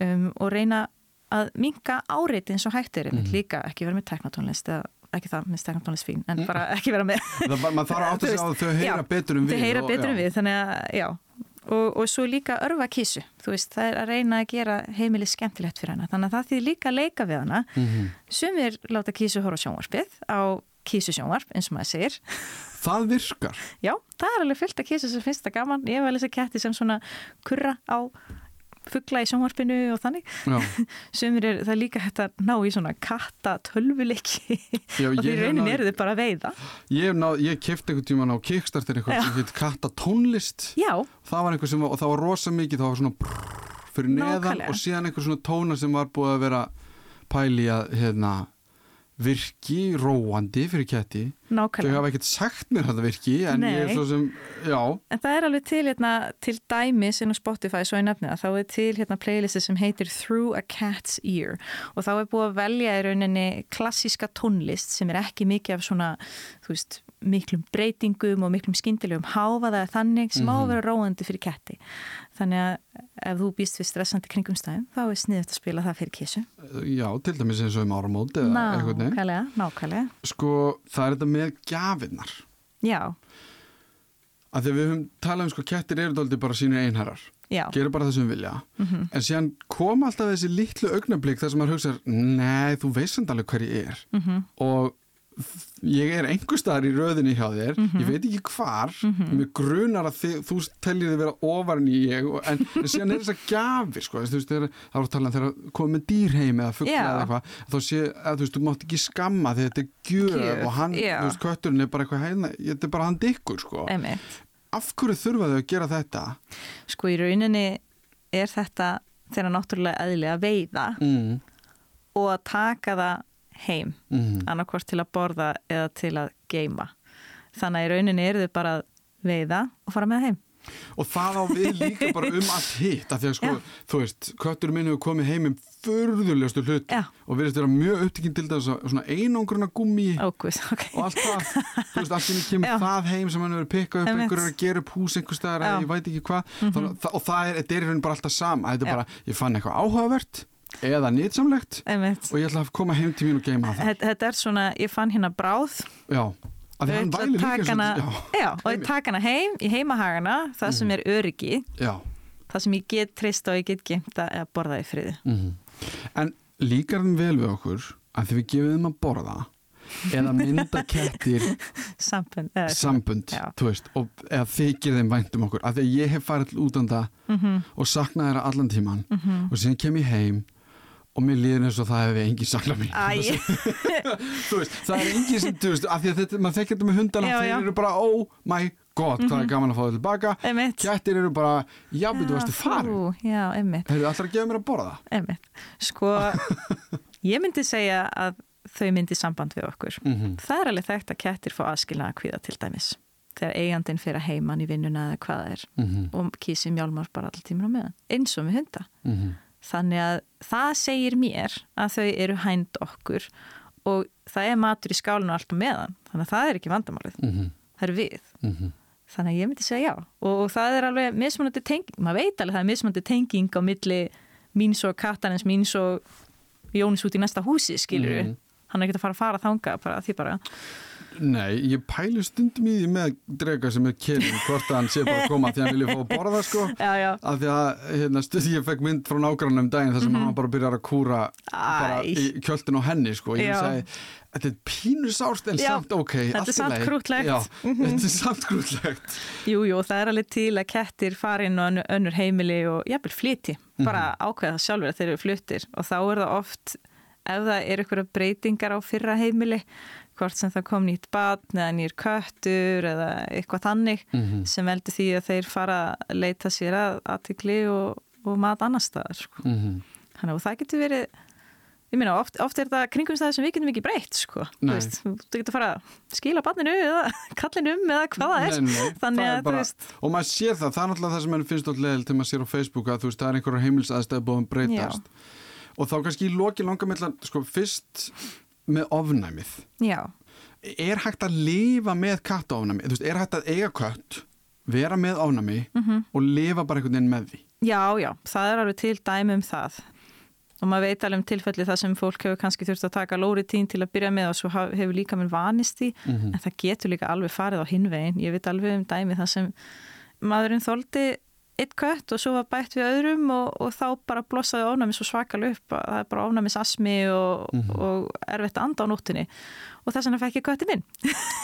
um, og reyna að minka áreiti eins og hægt er, mm líka ekki vera með teknatónlist eða ekki það, minnst tekna tónlist fín en mm. bara ekki vera með það, maður þarf að átta sig á að þau heyra betur um við heyra betur um við, þannig að já, og, og svo líka örfa kísu þú veist, það er að reyna að gera heimili skemmtilegt fyrir hana, þannig að það þýðir líka að leika við hana. Mm -hmm. sumir láta kísu horfa sjónvarpið á kísu sjónvarp eins og maður segir. Það virkar? Já, það er alveg fyllt að kísu sem finnst það gaman, ég hef alveg þessi ketti sem svona kurra á fuggla í sjónvarpinu og þannig. Sem er það líka hægt að ná í svona katta tölvuleiki og því raunin eru þið bara að veiða. Ég, ég kefti einhvern tíman á Kickstarter eitthvað sem heit katta tónlist Já. það var einhver sem var, og það var rosa mikið það var svona prrr, fyrir neðan Nákvæmlega. og síðan einhver svona tóna sem var búið að vera pæli að hérna virki róandi fyrir ketti Nákvæmlega. þau hafa ekkert sagt mér það virki en Nei. ég er svo sem, já En það er alveg til, hérna, til dæmis inn á Spotify, svo ég nefni það, þá er til hérna playlisti sem heitir Through a Cat's Ear og þá er búið að velja í rauninni klassíska tónlist sem er ekki mikið af svona, þú veist miklum breytingum og miklum skindilegum háfaða þannig sem mm -hmm. á að mhm. vera róandi fyrir ketti. Þannig að ef þú býst við stressandi kringumstæðum þá er sniðið að spila það fyrir kísu Já, til dæmis eins og um áramót Nákvæmlega, nákvæmlega. Sko, það er þetta með gafinnar Já. Að Þegar við höfum talað um sko, kettir eru doldið bara sínu einherrar gerur bara það sem við vilja. Mm -hmm. en síðan kom alltaf þessi litlu augnablík þar sem maður hugsa, nei, þú veist alveg hver ég er. Mm -hmm. og ég er einhver staðar í röðinni hjá þér mm -hmm. ég veit ekki hvar mm -hmm. mér grunar að þið, þú tellir þið vera ofar en ég en, en síðan er þess að gafir sko, þú veist, það er að tala um þegar komið með dýrheim eða fuggla eða eitthvað þá sé að þú veist, þú mátt ekki skamma þegar þetta er gjöf og hann, Já. þú veist, kötturinn er bara eitthvað heina, þetta er bara hann dykkur sko Einmitt. af hverju þurfa þau að gera þetta? Sko í rauninni er þetta þeirra náttúrulega eðli að veiða mm. og að taka það heim mm -hmm. annarkvort til að borða eða til að geima þannig að í rauninni eru þau bara að veiða og fara með heim og það á við líka bara um allt hitt af því að sko, Já. þú veist, köttur minn hefur komið heim um förðulegustu hlut Já. og verðist vera mjög upptíkinn til þess að svona einangruna gummi Ókvist, okay. og allt það, þú veist, allt sem kemur Já. það heim sem hann hefur pikkað upp, einhverju er að gera upp hús einhver staðar ég veit ekki hvað mm -hmm. og það er, þetta er í rauninni bara alltaf sama þetta er bara, ég fann eitthvað áhugavert eða nýtsamlegt og ég ætla að koma heim til mín og geima það. Þetta er svona, ég fann hérna bráð. Já, að hann væli líka hana, já, og ég taka hana heim í heimahagana, það sem mhm. er öryggi. Já. það sem ég get trist og ég get gemt að borða í friði. Mm -hmm. En líkar þeim vel við okkur að því við gefum þeim að borða eða mynda kettir sambund, sambund veist, og eða þykir þeim vænt um okkur. Að því ég hef farið út á það mm -hmm. og saknað þeirra allan tíman mm -hmm. og síðan kem ég heim og mér líður eins og það hefði engin sakla mín veist, það er engin sem þú veist, af því að þetta, maður þekkir þetta með hundana þeir eru bara, oh my god, mm -hmm. hvað er mhm. gaman að fá það tilbaka kættir eru bara, já, betur þú veist þið farin hefur alltaf að gefa mér að borða Einmitt. sko ég myndi segja að þau myndi samband við okkur mm -hmm. það er alveg þekkt að kættir fá aðskilnaða kvíða til dæmis þegar eigandin fyrir heimann í vinnuna eða hvað það er mm -hmm. og kísi mjálmar bara alltaf tímur á meðan eins og með hunda mhm. Þannig að það segir mér að þau eru hænd okkur og það er matur í skálinu alltaf meðan. Þannig að það er ekki vandamálið. Mm -hmm. Það er við. Mm -hmm. Þannig að ég myndi segja já. Og, og það er alveg mismunandi tenging. Maður veit alveg það er mismunandi tenging á milli míns og Katanins, míns og Jónis út í næsta húsi, skilur við. Mm -hmm. Hann er ekki að fara að fara að þanga bara því bara. Nei, ég pælu stundum í því með drega sem er kynning hvort hann sé bara að koma því að hann vilja fá að borða sko. Já, já. af því að hérna, stuði ég fekk mynd frá nágrannum um daginn þar sem mm -hmm. hann bara byrjar að kúra bara í kjöldin á henni sko. Ég vil segja, þetta er pínusárt en já, samt ok, samt krútlegt mm -hmm. þetta er samt krútlegt Jújú, það er alveg til að kettir farin og önnur heimili og jafnvel flyti bara mm -hmm. ákveða það sjálfur að þeir eru fluttir. Og þá er það oft ef það er eitthvað breytingar á fyrra heimili hvort sem það kom nýtt batn eða nýr köttur eða eitthvað þannig mm -hmm. sem veldur því að þeir fara að leita sér að aðtikli og, og mat annar staðar sko. mm -hmm. þannig að það getur verið ég meina, oft, oft er það kringum staðar sem við getum ekki breytt sko. þú veist, þú getur fara að skila batninu eða kallinu um eða hvað það er, nei, nei, þannig að bara, og maður sér það, það er náttúrulega það sem mann finnst alltaf leðil til maður sér á Facebook að þú veist, það er einhverja heimilsaðstæði búin breytast Já. og þá kannski í loki með sko, fyrst með ofnæmið Já. er hægt að lifa með kattaofnæmi veist, er hægt að eiga kött vera með ofnæmi mm -hmm. og lifa bara einhvern veginn með því Já, já, það er alveg til dæmi um það og maður veit alveg um tilfelli það sem fólk hefur kannski þurft að taka lóritín til að byrja með og svo hefur líka með vanist í mm -hmm. en það getur líka alveg farið á hinvegin ég veit alveg um dæmi það sem maðurinn þóldi eitt kött og svo var bætt við öðrum og, og þá bara blossaði ofnæmi svo svakal upp. Að það er bara ofnæmis asmi og, mm -hmm. og erfitt að anda á nóttunni. Og þess vegna fekk ég kötti minn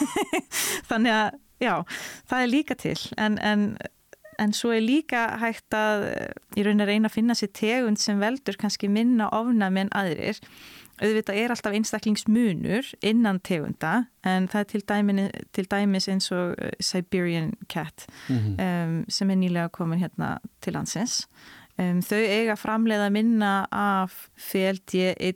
þannig að já, það er líka til. En, en, en svo er líka hægt að í raunin að reyna að finna sér tegund sem veldur kannski minna ofnæmi en aðrir auðvitað er alltaf einstaklingsmunur innan tegunda en það er til, dæmi, til dæmis eins og uh, Siberian Cat mm -hmm. um, sem er nýlega komin hérna til landsins. Um, þau eiga framleiða minna af FLD1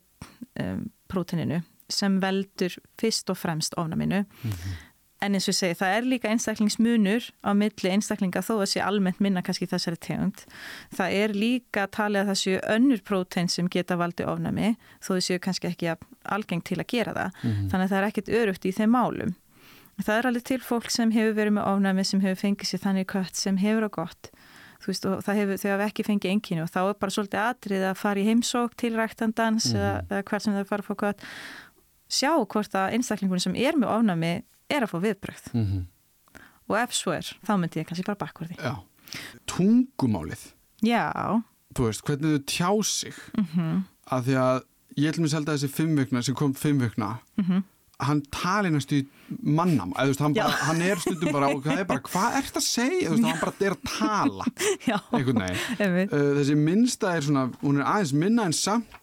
um, próteninu sem veldur fyrst og fremst ofnaminu. Mm -hmm. En eins og ég segi, það er líka einstaklingsmunur á milli einstaklinga þó að sé almennt minna kannski þessari tegund. Það er líka talið að það séu önnur prótein sem geta valdi ofnami þó þau séu kannski ekki algeng til að gera það. Mm -hmm. Þannig að það er ekkit örugt í þeim málum. Það er alveg til fólk sem hefur verið með ofnami sem hefur fengið sér þannig kött sem hefur á gott. Þú veist og hefur, þau hafa ekki fengið enginu og þá er bara svolítið atrið að fara í heimsók til ræktandans mm -hmm. eða, eða fá gott. Sjá hvort að einstaklingunum sem er með ofnami er að fá viðbröð mm -hmm. og ef svo er, þá myndi ég kannski bara bakverði Já, tungumálið. Já. Þú veist, hvernig þau tjá sig. Mm -hmm. að því að ég ætlum að selta þessi fimm vikna sem kom fimm vikna mm -hmm. hann tali næstu í mannam eða þú veist, hann, bara, hann er stundum bara og það er bara, hvað er þetta að segja? Þú veist, hann bara er að tala. Einhvern veginn. Þessi minnsta er svona, hún er aðeins minna en samt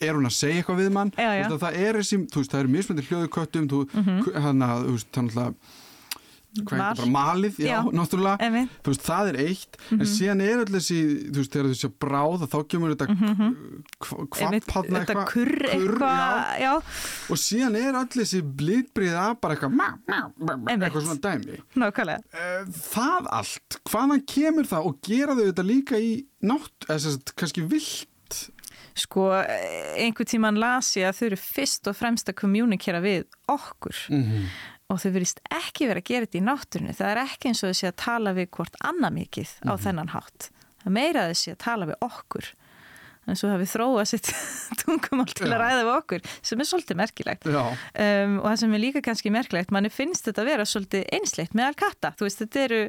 er hún að segja eitthvað við mann já, já. Veist, það er þessi, þú veist, það eru mismöndir hljóðu köttum þú, mm -hmm. hann að, þú veist, þannig að hvað er það bara malið, já, já náttúrulega, Emi. þú veist, það er eitt mm -hmm. en mhm. síðan er allir þessi, þú veist, þegar þú sé bráða þá kemur þetta mm -hmm. kvappadna eitthvað þetta kurr eitthvað, já og síðan er allir þessi blítbrið að bara eitthvað eitthvað svona dæmi Nákvæmlega. Eh, það allt, hvaðan kemur það og gera þau þetta líka í nátt, eða kannski vilt Sko, einhver tíman las ég að þau eru fyrst og fremst að kommunikera við okkur mm -hmm. og þau verist ekki verið að gera þetta í náttúrunni. Það er ekki eins og sé að tala við hvort annað mikið á mm -hmm. þennan hátt. Það meira sé að tala við okkur. Að það við þróa sitt tungumál til að ræða við okkur sem er svolítið merkilegt. Um, og það sem er líka kannski merkilegt, manni finnst þetta að vera svolítið einsleitt með alkatta. Þú veist, þetta eru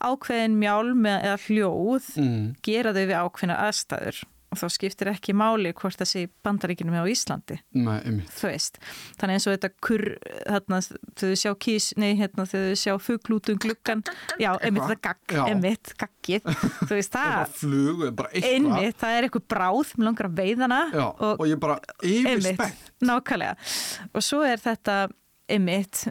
ákveðin mjálm eða hljóð, mm. gera þau við ákveðina aðstæður og þá skiptir ekki máli hvort það sé bandaríkinum á Íslandi. Nei, þannig eins og þetta kurr þarna, þau sjá kís, nei hérna þau sjá fugglútum gluggan já, einmitt það gagg, einmitt gaggið. Þú veist það flug, einmitt, það er eitthvað bráð með langar veiðana já, og, og ég bara yfirspennt nákvæmlega. Og svo er þetta einmitt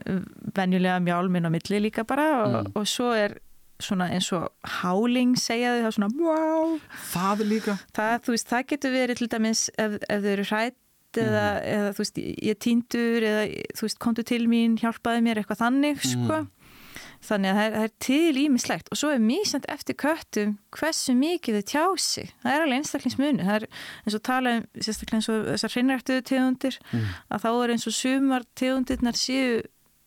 venjulega mjálminn á milli líka bara og, mm. og svo er svona eins og háling segja þau, er svona wow. það líka það, veist, það getur verið til dæmis ef, ef þau eru hrætt eða, mm. eða þú veist ég týndur eða þú veist komdu til mín, hjálpaði mér eitthvað þannig mm. sko þannig að það er, það er til ímislegt og svo er mísand eftir köttum hversu mikið þau tjá sig það er alveg einstaklingsmunu það er eins og tala um sérstaklega eins og þessar hreinræktuðu tegundir mm. að þá er eins og sumar tegundirnar séu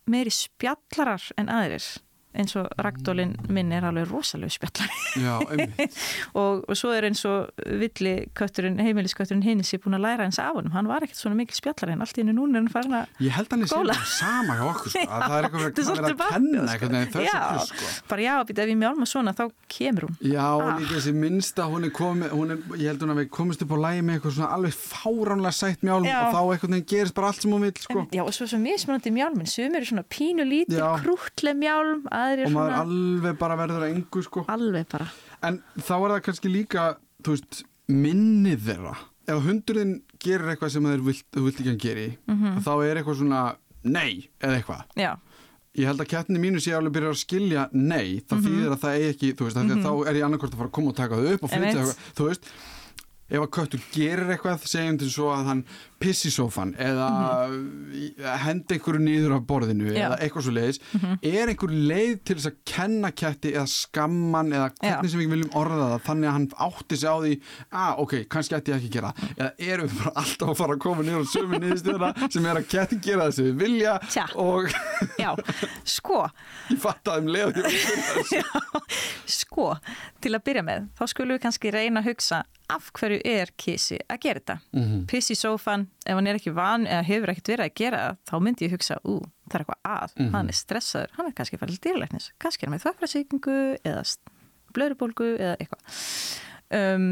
meiri spjallarar en aðrir eins og ragdólinn minn er alveg rosalega spjallari og, og svo er eins og villi kötturinn, heimiliskötturinn hinn sé búin að læra hans af honum, hann var ekkert svona mikil spjallari en allt í hennu núna er hann farin að ég held hann er sem sama hjá okkur sko. að það er eitthvað að vera að kenna eitthvað þessu sko. bara já, ef við mjálma svona þá kemur hún já, ah. líka þessi minnsta hún er komið, hún er, ég held hún að við komist upp á lægi með eitthvað svona alveg fáránlega sætt mjálm já. og þá eitthvað gerist bara allt sem hún vil sko. já, og svo, svo sumir er svona og maður svona... alveg bara verður að engu sko. Alveg bara. En þá er það kannski líka þú veist, minnið þeirra. Ef hundurinn gerir eitthvað sem þeir vilt, vilt ekki að gera mm -hmm. þá er eitthvað svona nei eða eitthvað. Já. Ég held að kettinni mínu sé alveg byrja að skilja nei, það mm -hmm. þýðir að það er ekki, þú veist, mm -hmm. þá er ég annarkort að fara að koma og taka það upp og flytja það, þú veist, ef að köttur gerir eitthvað, segjum til svo að hann piss í sófan eða mm -hmm. henda einhverju nýður á borðinu Já. eða eitthvað svo leiðis mm -hmm. er einhver leið til þess að kenna ketti eða skamman eða hvernig Já. sem við viljum orða það þannig að hann átti sig á því að ah, ok, kannski ætti ég ekki að gera eða erum við bara alltaf að fara að koma nýður á sömu nýðstöðuna sem er að ketti gera þess að við vilja Tja. og Já, sko Ég fatt að um leið Sko, til að byrja með þá skulum við kannski reyna að hugsa af hverju er kísi að gera þetta mm -hmm. piss í sófan ef hann er ekki van eða hefur ekkert verið að gera þá myndi ég hugsa, ú, það er eitthvað að, mm -hmm. hann er stressaður, hann er kannski til dýrleiknis, kannski er hann með þöfrasíkingu eða blöðrubólgu eða eitthvað um,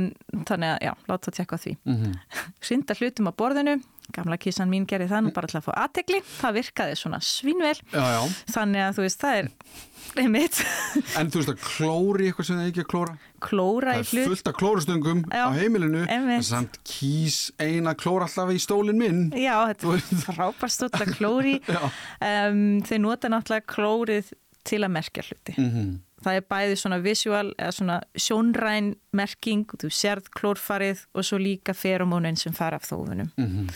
þannig að já, láta að tjekka því. Mm -hmm. Synda hlutum á borðinu. Gamla kísan mín gerði það nú bara til að fá aðtegli það virkaði svona svínvel. Já, já. þannig að þú veist, það er einmitt. En þú veist að klóri eitthvað sem það ekki að klóra? Klóra í hlut Það er fullt af klórastungum Já, á heimilinu en samt kís eina klóra alltaf í stólinn minn. Já, þetta er frábært að klóri. Um, Þeir nota náttúrulega klórið til að merkja hluti. Mm -hmm. Það er bæði svona visual eða svona sjónræn merking þú sérð klórfarið og svo líka feromónin sem fara af þófunum mm -hmm.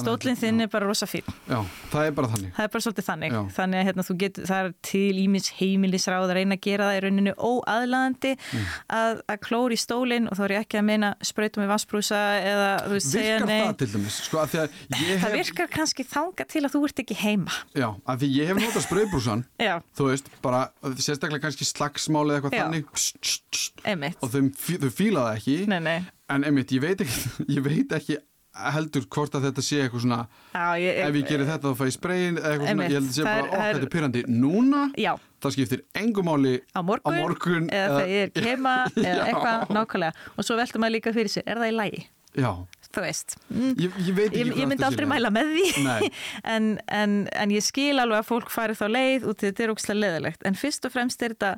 Stólinn þinn er bara rosa fín. Já, það er bara þannig. Það er bara svolítið þannig. Já. Þannig að hérna, getur, það er til ímins heimilisráð að reyna að gera það í rauninu óaðlaðandi mm. að, að klóri stólinn og þá er ég ekki að meina spröytum með vassbrúsa eða þú veist segja nei. Virkar það til dæmis? Sko, hef... Það virkar kannski þanga til að þú ert ekki heima. Já, af því ég hef notað spröybrúsan, þú veist, bara sérstaklega kannski slagsmáli eða eitthvað þannig og þau, þau fíla það ekki. Nei, nei. En einmitt, ég veit ekki, ég veit ekki heldur hvort að þetta sé eitthvað svona Já, ég, ef ég gerir þetta þá fæ ég sprayin eitthvað svona, ég held að sé bara okkur þetta er pyrrandi núna, Já. það skiptir engumáli á morgun, á morgun eða þegar ég er kema eða eitthvað nákvæmlega og svo veldur maður líka fyrir sér, er það í lægi? Já. Þú veist mm. ég, ég, ég, ég myndi aldrei mæla með því en, en, en ég skil alveg að fólk fari þá leið og þetta er ógslag leðilegt en fyrst og fremst er þetta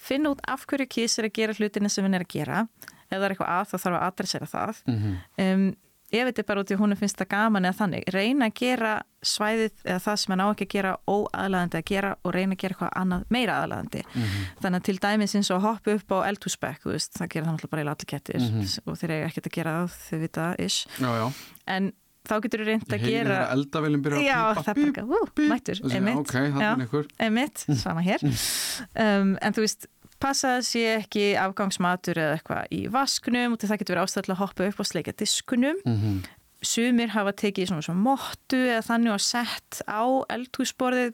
finna út af hverju kísir að gera hlutina sem henn er að gera ef það er eitthvað að þá þarf að adressera það mm -hmm. um, ef þetta er bara út í húnu finnst það gaman eða þannig, reyna að gera svæðið eða það sem hann á ekki að gera óaðlæðandi að gera og reyna að gera eitthvað annað meira aðlæðandi. Mm -hmm. Þannig að til dæmis eins og hoppa upp á eldhúsbekk það gera það náttúrulega bara í allir kettir mm -hmm. og þeir eru ekkert að gera það, þau vita ish. Já, já. En þá getur þú reynd að gera Ég heilin að eldavelin byrja að pípa Já, það bara, ú, mættur, emitt Ok, það er einhver Emitt, sama hér um, En þú veist passa að sé ekki afgangsmatur eða eitthvað í vasknum og það getur verið ástæðilega að hoppa upp og sleika diskunum. Mm -hmm. Sumir hafa tekið svona svona móttu eða þannig og sett á eldhúsborðið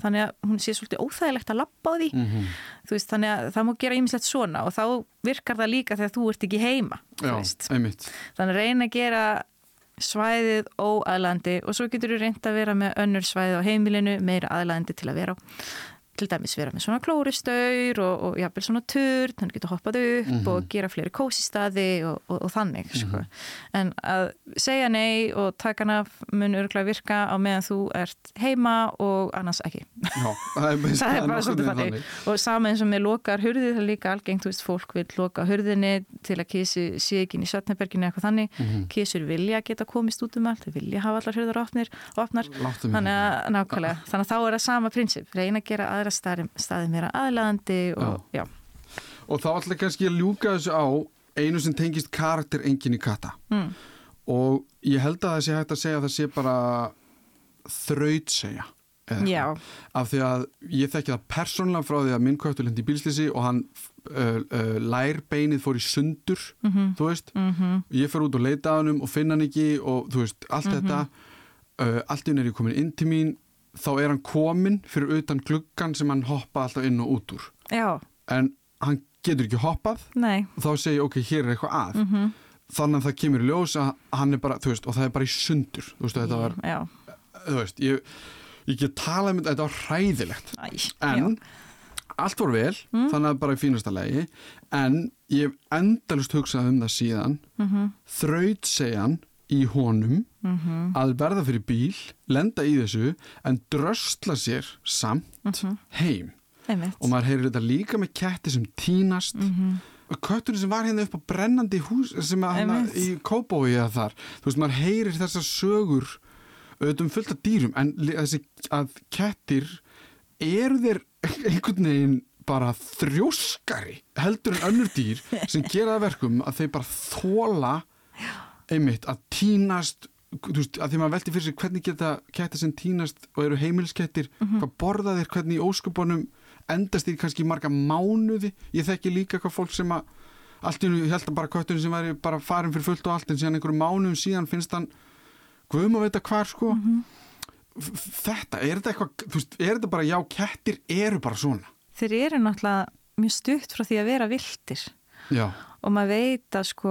þannig að hún sé svolítið óþægilegt að lappa á því. Mm -hmm. veist, þannig að það má gera ýmislegt svona og þá virkar það líka þegar þú ert ekki heima. Já. Þannig að reyna að gera svæðið óaðlandi og svo getur þú reynd að vera með önnur svæðið á heimilinu meira aðlandi til að vera á til dæmis vera með svona klóristaur og, og jafnvel svona turn, hann getur hoppað upp mm -hmm. og gera fleiri kósistaði og, og, og þannig mm -hmm. sko. en að segja nei og taka hann af mun örgulega virka á meðan þú ert heima og annars ekki Já, það er, það er bara svolítið þannig. þannig og saman eins og með lokar hurðið það er líka algengt, þú veist, fólk vil loka hurðinni til að kísi sé ekki inn í Sötneberginu eitthvað þannig, mm -hmm. kísur vilja geta komist út um allt, þau vilja hafa allar hurðar opnir, opnar, þannig að nákvæmlega, þannig að þá er það sama prinsip, reyna að gera aðra staði, staði meira aðlæðandi og já. já. Og þá ætla kannski að ljúka þessu á einu sem tengist karakter engin í kata mm. og ég held að það sé hægt að segja að það sé bara þraut segja af því að ég þekki það persónulega frá því að minn kvöptur lendi í bílslýsi og hann uh, uh, lærbeinið fór í sundur mm -hmm. þú veist, mm -hmm. ég fer út og leita á hann og finna hann ekki og þú veist, allt -hmm. þetta uh, allt inn er ég komin inn til mín þá er hann komin fyrir utan gluggan sem hann hoppa alltaf inn og út úr Já. en hann getur ekki hoppað Nei. og þá segir ok, hér er eitthvað að mm -hmm. þannig að það kemur ljós að hann er bara, þú veist, og það er bara í sundur þú veist, þetta var Já. þú veist, ég, ég get talað um þetta þetta var hræðilegt Æ, en allt voru vel, mm. þannig að bara í fínasta legi en ég hef endalust hugsað um það síðan mm -hmm. þraut segjan í honum mm -hmm. að verða fyrir bíl, lenda í þessu en dröstla sér samt mm -hmm. heim Einmitt. og maður heyrir þetta líka með ketti sem tínast mm -hmm. kötturinn sem var hérna upp á brennandi hús sem að hérna í Kóbói eða þar, þú veist maður heyrir þessar sögur auðvitað um fullt af dýrum en þessi að kettir eru þeir einhvern veginn bara þrjóskari heldur en önnur dýr sem gera verkum að þeir bara þóla einmitt að tínast veist, að því maður veldi fyrir sig hvernig geta kettir sem tínast og eru heimilskettir mm -hmm. hvað borða þeir, hvernig í óskupunum endast þeir kannski marga mánuði ég þekki líka hvað fólk sem að allt í nú, ég held að bara kötturinn sem væri bara farin fyrir fullt og allt en síðan einhverju mánuðum síðan finnst hann guðum að veita hvar sko mm -hmm. þetta, er þetta eitthvað veist, er þetta bara, já, kettir eru bara svona Þeir eru náttúrulega mjög stutt frá því að vera viltir já. og maður veit að sko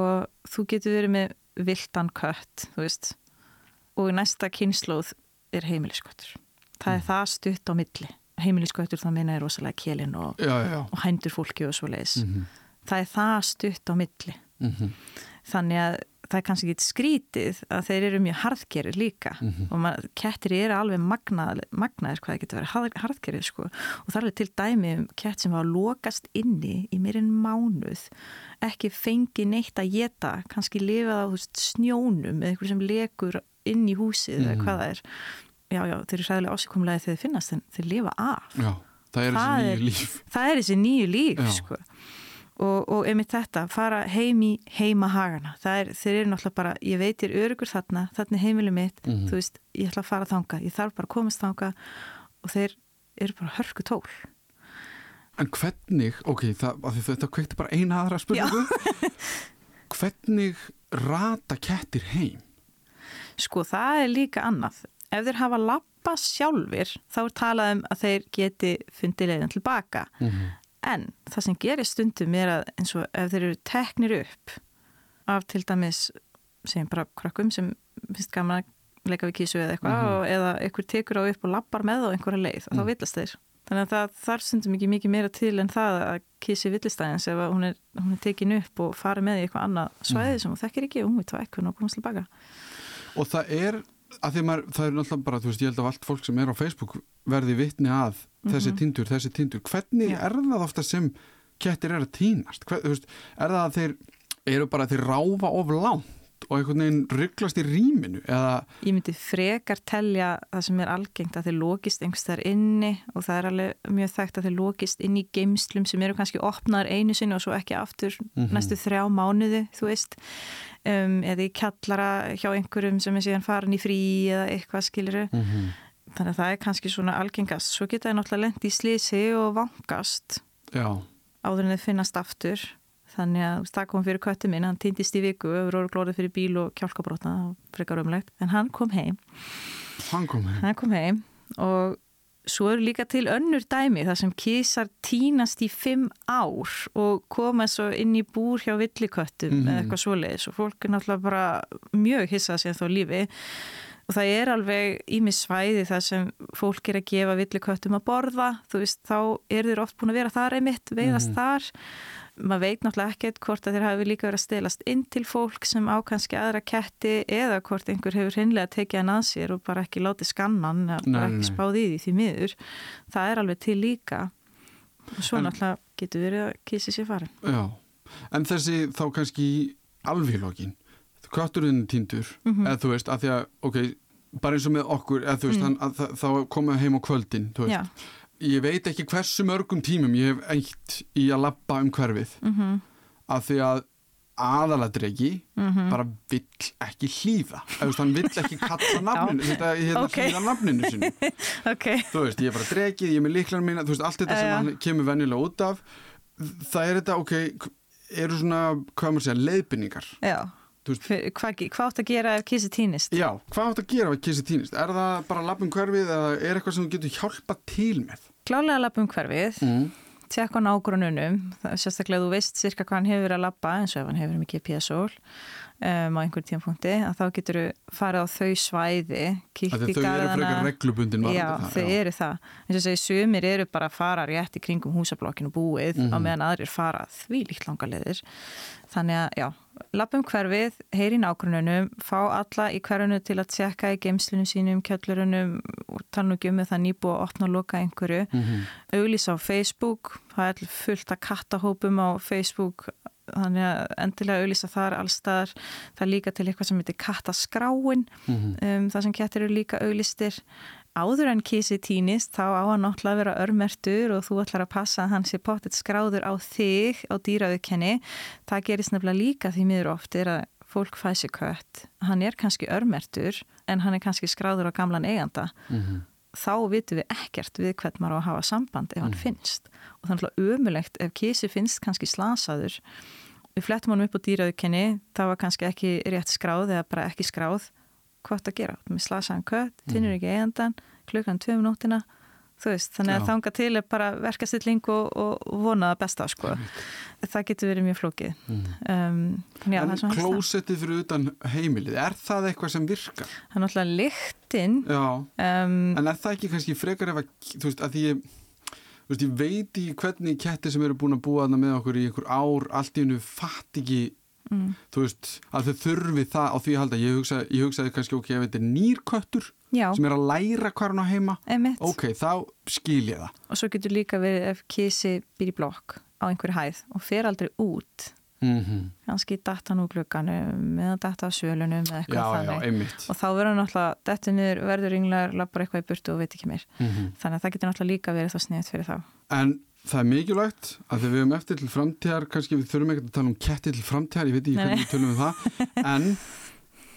þú getur verið með viltan kött, þú veist og næsta kynnslóð er heimiliskottur það mm. er það stutt á milli heimiliskvötur þá meina ég rosalega kélin og, og hændur fólki og svo leiðis. Mm -hmm. Það er það stutt á milli. Mm -hmm. Þannig að það er kannski ekki skrítið að þeir eru mjög harðgerir líka Mm -hmm. og maður, kettir eru alveg magnað, magnaðir hvað það getur verið harð, harðgerir sko. og það er til dæmi um kett sem var lokast inni í meirinn mánuð ekki fengi neitt að geta kannski lifað á veist, snjónum eða eitthvað sem lekur inn í húsið eða Mhm. hvað það er já, já, þeir eru sæðilega ásíkumlega þegar þeir finnast en þeir lifa af Já, það er þessi nýju líf. það er þessi nýju líf Já. sko. Og, og einmitt þetta fara heim í heima hagana er, þeir eru náttúrulega bara, ég veit ég er örugur þarna þarna er heimilu mitt, Mhm. þú veist ég ætla að fara þanga, ég þarf bara að komast þanga og þeir eru bara hörku tól En hvernig, ok, það, þetta kveikti bara eina aðra spurningu. hvernig rata kettir heim? sko það er líka annað ef þeir hafa lappa sjálfur þá er talað um að þeir geti fundið leiðin tilbaka Mm -hmm. En það sem gerir stundum er að eins og ef þeir eru teknir upp af til dæmis segjum bara krökkum sem finnst gaman að leika við kísu eða eitthvað Mhm. og eða einhver tekur á upp og lappar með á einhverja leið og þá Mm. villast þeir. Þannig að það þarf stundum ekki mikið meira til en það að kísi villistæðins ef hún er, hún er tekin upp og farið með í eitthvað annað svæði Mhm. sem hún þekkir ekki og hún veit hvað ekki og komast tilbaka. Og það er, að því maður, það er náttúrulega bara, þú veist, ég held að allt fólk sem er á Facebook verði vitni að þessi Mhm. tindur, þessi tindur. Hvernig Já. er það ofta sem kettir er að týnast? Hver, veist, er það að þeir eru bara að þeir ráfa of langt og einhvern veginn rugglast í rýminu eða, Ég myndi frekar telja það sem er algengt að þeir lokist einhvers þar inni og það er alveg mjög þekkt að þeir lokist inn í geimslum sem eru kannski opnaðar einu sinni og svo ekki aftur Mhm. næstu þrjá mánuði, þú veist um, eða í kjallara hjá einhverjum sem er síðan farin í frí eða eitthvað skiluru. mm -hmm. Þannig að það er kannski svona algengast. Svo geta þeir náttúrulega lent í slísi og vangast já, áður en þeir finnast aftur. Þannig að það kom fyrir köttu minn, hann týndist í viku, öfur glóðið fyrir bíl og kjálkabrotna, frekar umlegt. En hann kom heim hann kom heim. hann kom heim og svo eru líka til önnur dæmi þar sem kísar tínast í fimm ár og koma svo inn í búr hjá villiköttum Mhm. eða eitthvað svoleiðis og fólk er náttúrulega bara mjög hissað sér þá lífi og það er alveg ímis svæði þar sem fólk er að gefa villiköttum að borða þú veist þá eru þeir oft búin að vera þar einmitt veiðast Mhm. þar maður veit náttúrulega ekkert hvort að þeir hafi líka verið að stelast inn til fólk sem á kannski aðra ketti eða hvort einhver hefur hreinlega tekið hann að sér og bara ekki látið skannan nei, ekki spáð í því því miður. Það er alveg til líka. Og svo En- náttúrulega getur verið að kísi sér farin. Já, en þessi þá kannski lokin, kötturinn tindur, Mhm. eða þú veist, að því að, ok, bara eins og með okkur, eða þú veist, Mm. hann, að, þá við heim á kvöldin, þú veist, Já, ég veit ekki hversu mörgum tímum ég hef eitt í að lappa um hverfið, mhm, að því að aðaladregi mhm. bara vill ekki hlýða, hann vill ekki kalla nafninu, þetta, hérna Ok. hlýða nafninu sinu, ok, þú veist, ég er bara dregið, ég er með líklar mína, þú veist, allt þetta Já, sem já. hann kemur venjulega út af, það er þetta, ok, eru svona, hvað maður segja, leiðbynningar. já hvað, ge- hvað átt að gera ef kísi týnist? Já, hvað átt að gera ef kissi týnist? Er það bara lappum hverfið eða er eitthvað sem þú getur hjálpa til með? Klálega lappum hverfið Mm. tjekka á nágrununum, það er sérstaklega þú veist cirka hvað hann hefur að lappa eins og ef hann hefur með GPS-ól um, á einhverjum tímpunkti að þá getur þú farið á þau svæði Þau í eru garðana. Já, þau eru það. Eins og segi, sumir eru bara að fara rétt í kringum húsablokkinu búið á Mhm. meðan aðrir fara því líkt langa leðir þannig að já, lappum hverfið heyri í nágrununum, fá alla í hverjunu til að tjekka í geimslunum sínum kjöllurunum og tala nú ekki um með það nýbúið að opna og loka einhverju. Mm -hmm. auglýsa á Facebook, það er fullt að kattahópum á Facebook þannig að endilega auglýsa þar allstaðar, það er líka til eitthvað sem heitir kattaskráin Mhm. um, það sem kettir eru líka auglistir áður en kísi týnist þá á hann náttúrulega að vera örmertur og þú ætlar að passa að hann sé pottet skráður á þig á dýraaukenni það gerist nefnilega líka því miður oft er að fólk fæ sér kött. Hann er kannski örmertur en hann er kannski skráður á gamlan eiganda. Mhm. Þá vitum við ekkert við hvern maður á að hafa samband ef hann Mm. finnst. Og það er náttúrulega ömulegt ef kísi finnst kannski slasaður. Við flettum honum upp á dýraaukenni það var kannski ekki rétt skráð eða bara ekki skráð. Hvað það gera, með slasaðan kött finnur ekki eigandan, klukkan tvö um nóttina þú veist, þannig að þanga til er bara verkastilling og, og vona það besta sko. það getur verið mjög flókið Mm. um, já, En klósettið fyrir utan heimilið, er það eitthvað sem virkar? það er náttúrulega lyktin Já, um, en er það ekki kannski frekar ef að, þú veist, að því ég, þú veist, ég veit í hvernig kettir sem eru búin að búa þarna með okkur í einhver ár, allt í hennu fatt ekki, mm, þú veist, að þau þurfi það á því að halda. Ég, hugsa, ég hugsaði kannski, ok, ef þetta er nýrköttur já, sem er að læra hvað hann á heima, emitt ok, þá skil ég það. og svo getur líka verið ef kísi býr í blokk á einhverju hæð og fer aldrei út. Mm kannski datta hann úr glugganum eða datta á svölunum eða eitthvað Já, já, þannig. einmitt. og þá verður náttúrulega dettur niður, verður ynglar, lappar eitthvað í burtu og veit ekki meir. Mm þannig að það getur náttúrulega líka verið þá sniðt fyrir þá. En það er mikilvægt að þegar við höfum eftir til framtíðar, kannski við þurfum ekkert að tala um ketti til framtíðar, ég veit ekki hvernig við tölum um það, en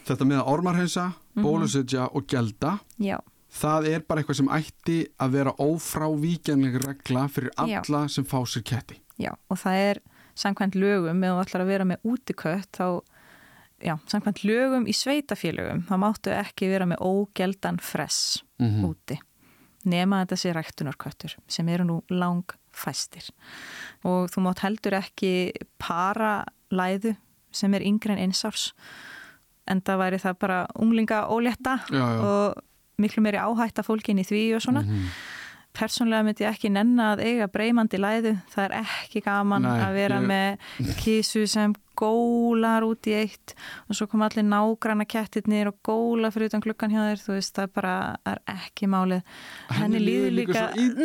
þetta með að ormarhensa, Mhm. bólusetja og gelda, já, það er bara eitthvað sem ætti að vera ófrávíkjanleg regla fyrir Já. alla sem fá sér ketti. já, og það er samkvæmt lögum, ef þú ætlar að vera með útikött þá, já, samkvæmt lögum í sveitafélögum, þá máttu ekki vera með ógeldan fress Mm úti nema þetta sé ræktunarköttur sem eru nú lang fæstir og þú mátt heldur ekki para læðu sem er yngre en einsárs en það væri það bara unglinga ólétta Já, já. og miklu meiri áhætta fólkin í því og svona. Mhm. persónlega myndi ég ekki nenna að eiga breymandi læðu, það er ekki gaman Nei, að vera ég- með kísu sem gólar út í eitt og svo kom allir nágranna kettirnir og góla fyrir utan klukkan hjá þér. Þú veist, það bara, er ekki málið. Henni líður líka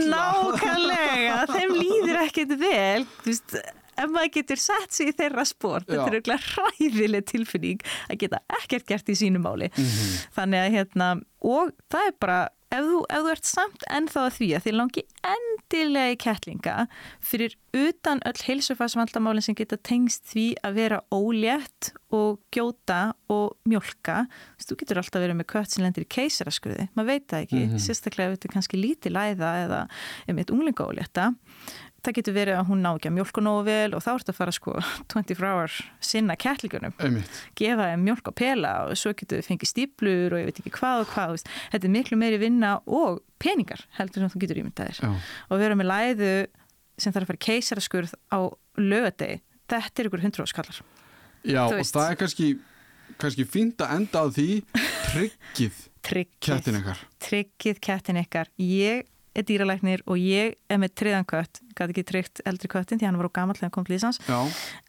nákvæmlega þeim líður ekkit vel. Þú veist, ef maður getur sett sig í þeirra spór, þetta er auðvitað hræðileg tilfinning að geta ekkert gert í sínu máli Mhm. þannig að hérna og það er bara, ef þú, ef þú ert samt ennþá að því að þið langi endilega í kettlinga fyrir utan öll heilsufarsvandamálinn sem geta tengst því að vera ólétt og gjóta og mjólka Þú getur alltaf verið með kött sem lendir í keisaraskurði, maður veit það ekki Mhm. sérstaklega ef þetta er kannski lítið læða eða um eitt unglinga ólétta það getur verið að hún ná ekki að mjólka nógu vel og þá ertu að fara sko 24 hour sinna Einmitt. gefa þeim mjölk og pela og svo getur þau fengið stíplur og ég veit ekki hvað og hvað þetta er miklu meiri vinna og peningar heldur sem þú getur ímyndaðir og vera með læðu sem þarf að fara keisaraskurð á lögadegi þetta er ykkur hundru áskallar Já, og það er kannski, kannski fínt að enda á því tryggið, kettin ykkar. tryggið kettin ykkar. Ég er dýralæknir og ég er með triðan kött, gæti ekki tryggt eldri köttin því hann var á gamall þegar hann kom til Íslands. Já.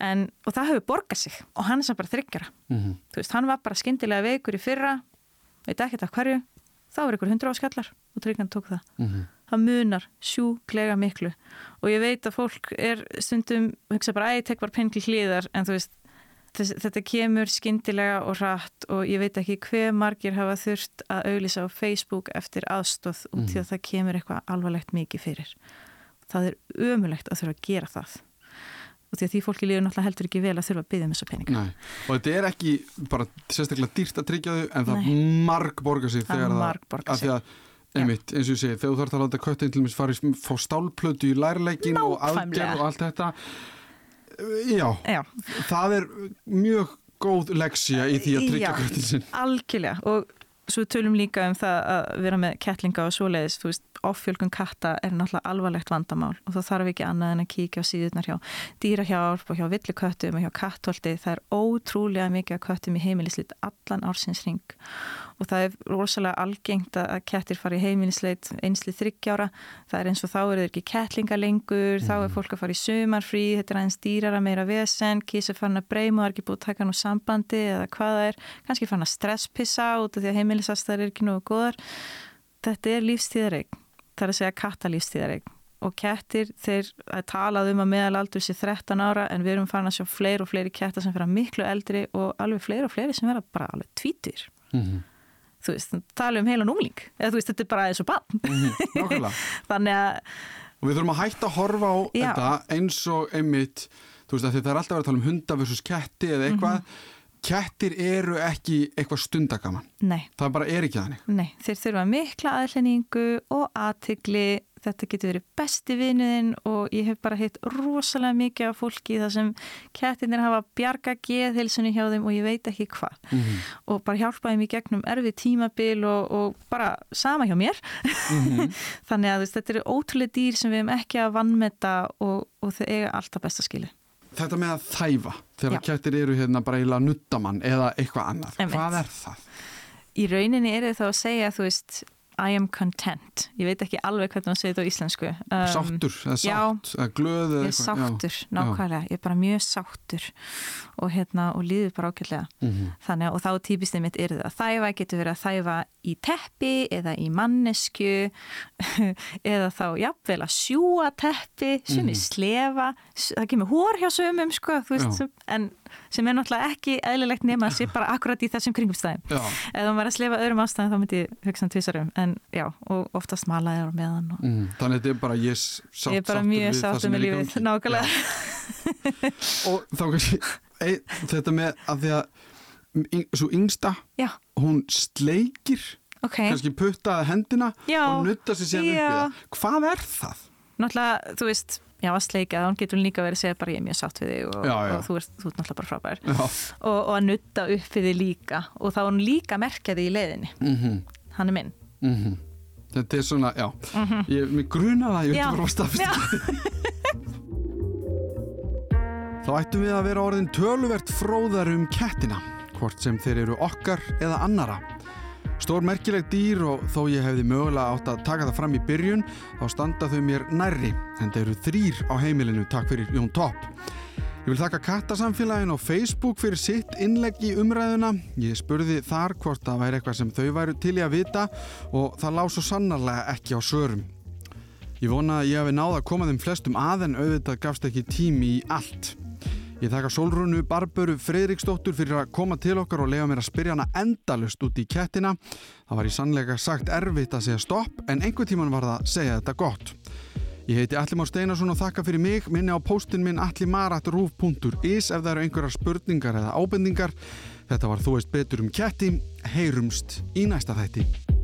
en, og það hefur borgað sig. Og hann er sem bara þryggjara Mm þú veist, hann var bara skyndilega veikur í fyrra veit ekkert af hverju. Þá er ykkur hundru áskallar og tryggan tók það. -hmm. það munar sjúklega miklu. Og ég veit að fólk er stundum hugsa bara, æ, tek bara penn til hlýðar en þú veist, þetta kemur skyndilega og rætt og ég veit ekki hver margir hafa þurft að auðlýsa á Facebook eftir aðstóð út því að það kemur eitthvað alvarlegt mikið fyrir. Það er ömulegt að þurfa að gera það. Og því að því fólki líður náttúrulega heldur ekki vel að þurfa að byggja um þessa peninga. Nei, og þetta er ekki bara sérstaklega dýrt að tryggja þau en það marg borgar sig Það þegar margborgar af því að, einmitt, eins og ég segi, þegar þú þarf að láta köttin til mér fara í fá stálplötu í lærleikin og Nákvæmlega. aðgerð og allt þetta já, Já, það er mjög góð leksja í því að tryggja Já. köttin sinn algjörlega. Og svo tölum líka um það að vera með kettlinga og svoleiðis, þú veist, offjölgun katta er náttúrulega alvarlegt vandamál og þá þarf ekki annað en að kíkja á síðurnar hjá dýrahjálp og hjá villuköttum og hjá kattholti, það er ótrúlega mikið að köttum í heimilislít allan ársins ring og það er rosalega algengt að kettir fara í heimilisleit einslið þryggjára, það er eins og þá eru þeir ekki kettlinga lengur, þá er fólk að fara í sumarfrí, þetta er aðeins dýrara meira vesen, kísa fann að breyma og er ekki búið að taka nú sambandi eða hvað það er. Kannski fann að stresspissa út af því að heimilisastar er ekki nú góðar. Þetta er lífstíðareign það er að segja kattalífstíðareign. Og kettir, þeir að talað um að meðalaldur sé 13 ára en við erum farin að sjá fleiri og fleiri kettar sem vera miklu eldri og alveg fleiri og fleiri sem vera bara alveg tvítur mm -hmm. Þú veist, tala um heilan ungling eða þú veist, þetta er bara eins og bann Nákvæmlega. Þannig að, og við þurfum að hætta að horfa á Já. þetta eins og einmitt þú veist að það er alltaf verið að tala um hunda versus ketti eða eitthvað. Kettir eru ekki eitthvað stundagaman nei, það bara er ekki þannig. Nei þeir þurfa mikla aðlenningu og aðtigli þetta getur verið besti vinuðin og ég hef bara heitt rosalega mikið af fólki þar sem kettinir hafa bjarga geðhilsunni hjá þeim og ég veit ekki hvað mm -hmm. og bara hjálpaði mér gegnum erfið tímabil og, og bara sama hjá mér mm -hmm. þannig að þetta eru ótrúlega dýr sem við hefum ekki að vannmeta og, og þau eiga alltaf besta skilu Þetta með að þæfa þegar kettir eru hérna bara í nuttamann eða eitthvað annað, hvað er það? Í rauninni er þetta þá að segja þú veist I am content. Ég veit ekki alveg hvernig maður segir þetta á íslensku. Um, sáttur, eða sátt, eða glöð. Ég er sáttur, já. nákvæmlega. Ég er bara mjög sáttur og, hérna, og líður bara ákveðlega. Mm -hmm. Þannig að, og þá típistið mitt er það að þæfa, getur verið að þæfa í teppi eða í mannesku eða þá jafnvel að sjúa teppi, sem er mm -hmm. slefa, það kemur hór hjá sömum, sko, þú veist, en sem er náttúrulega ekki eðlilegt nema að sé bara akkurat í þessum kringumstæðum ef það var að slefa öðrum ástæðum þá myndi ég hugsa um tvisarum en já, og oftast malaði á meðan og... mm, Þannig þetta er bara ég sátt Ég er bara mjög sáttum með lífið, nákvæmlega Og þá kannski ein, þetta með að því að svo yngsta, já. hún sleikir okay. kannski puttaði hendina já. og nutta sér sér uppi Hvað er það? Náttúrulega, þú veist já að sleika þá getur hún líka verið að segja bara ég er mjög sátt við þig og, já, já. og þú ert, þú ert náttúrulega bara frábær. Og, og að nutta upp við þig líka. Og þá er hún líka merkjaði í leiðinni. Mm -hmm. hann er minn. Mm -hmm. Þetta er svona, já. Mm -hmm. ég, mér gruna það, ég veit bara á stafist Þá ættum við að vera orðin töluvert fróðar um kettina hvort sem þeir eru okkar eða annara Stór merkileg dýr og þó ég hefði mögulega átt að taka það fram í byrjun þá standa þau mér nærri en þeir eru þrýr á heimilinu, takk fyrir Jón Topp. Ég vil þakka kattasamfélagin á Facebook fyrir sitt innlegg í umræðuna. Ég spurði þar hvort það væri eitthvað sem þau væru til í að vita og það lág svo sannarlega ekki á sörum. Ég vona að ég hafi náða að koma þeim flestum að en auðvitað gafst ekki tími í allt. Ég þakka Solrunu Barböru Freiriksdóttur fyrir að koma til okkar og lega mér að spyrja hana endalust út í kettina. Það var í sannleika sagt erfitt að segja stopp en einhver tíman var það að segja þetta gott. Ég heiti Allimár Steinarsson og þakka fyrir mig. Minni á postin minn allimarat.ruf.is ef það eru einhverjar spurningar eða ábendingar. Þetta var Þú veist betur um ketti. Heyrumst í næsta þætti.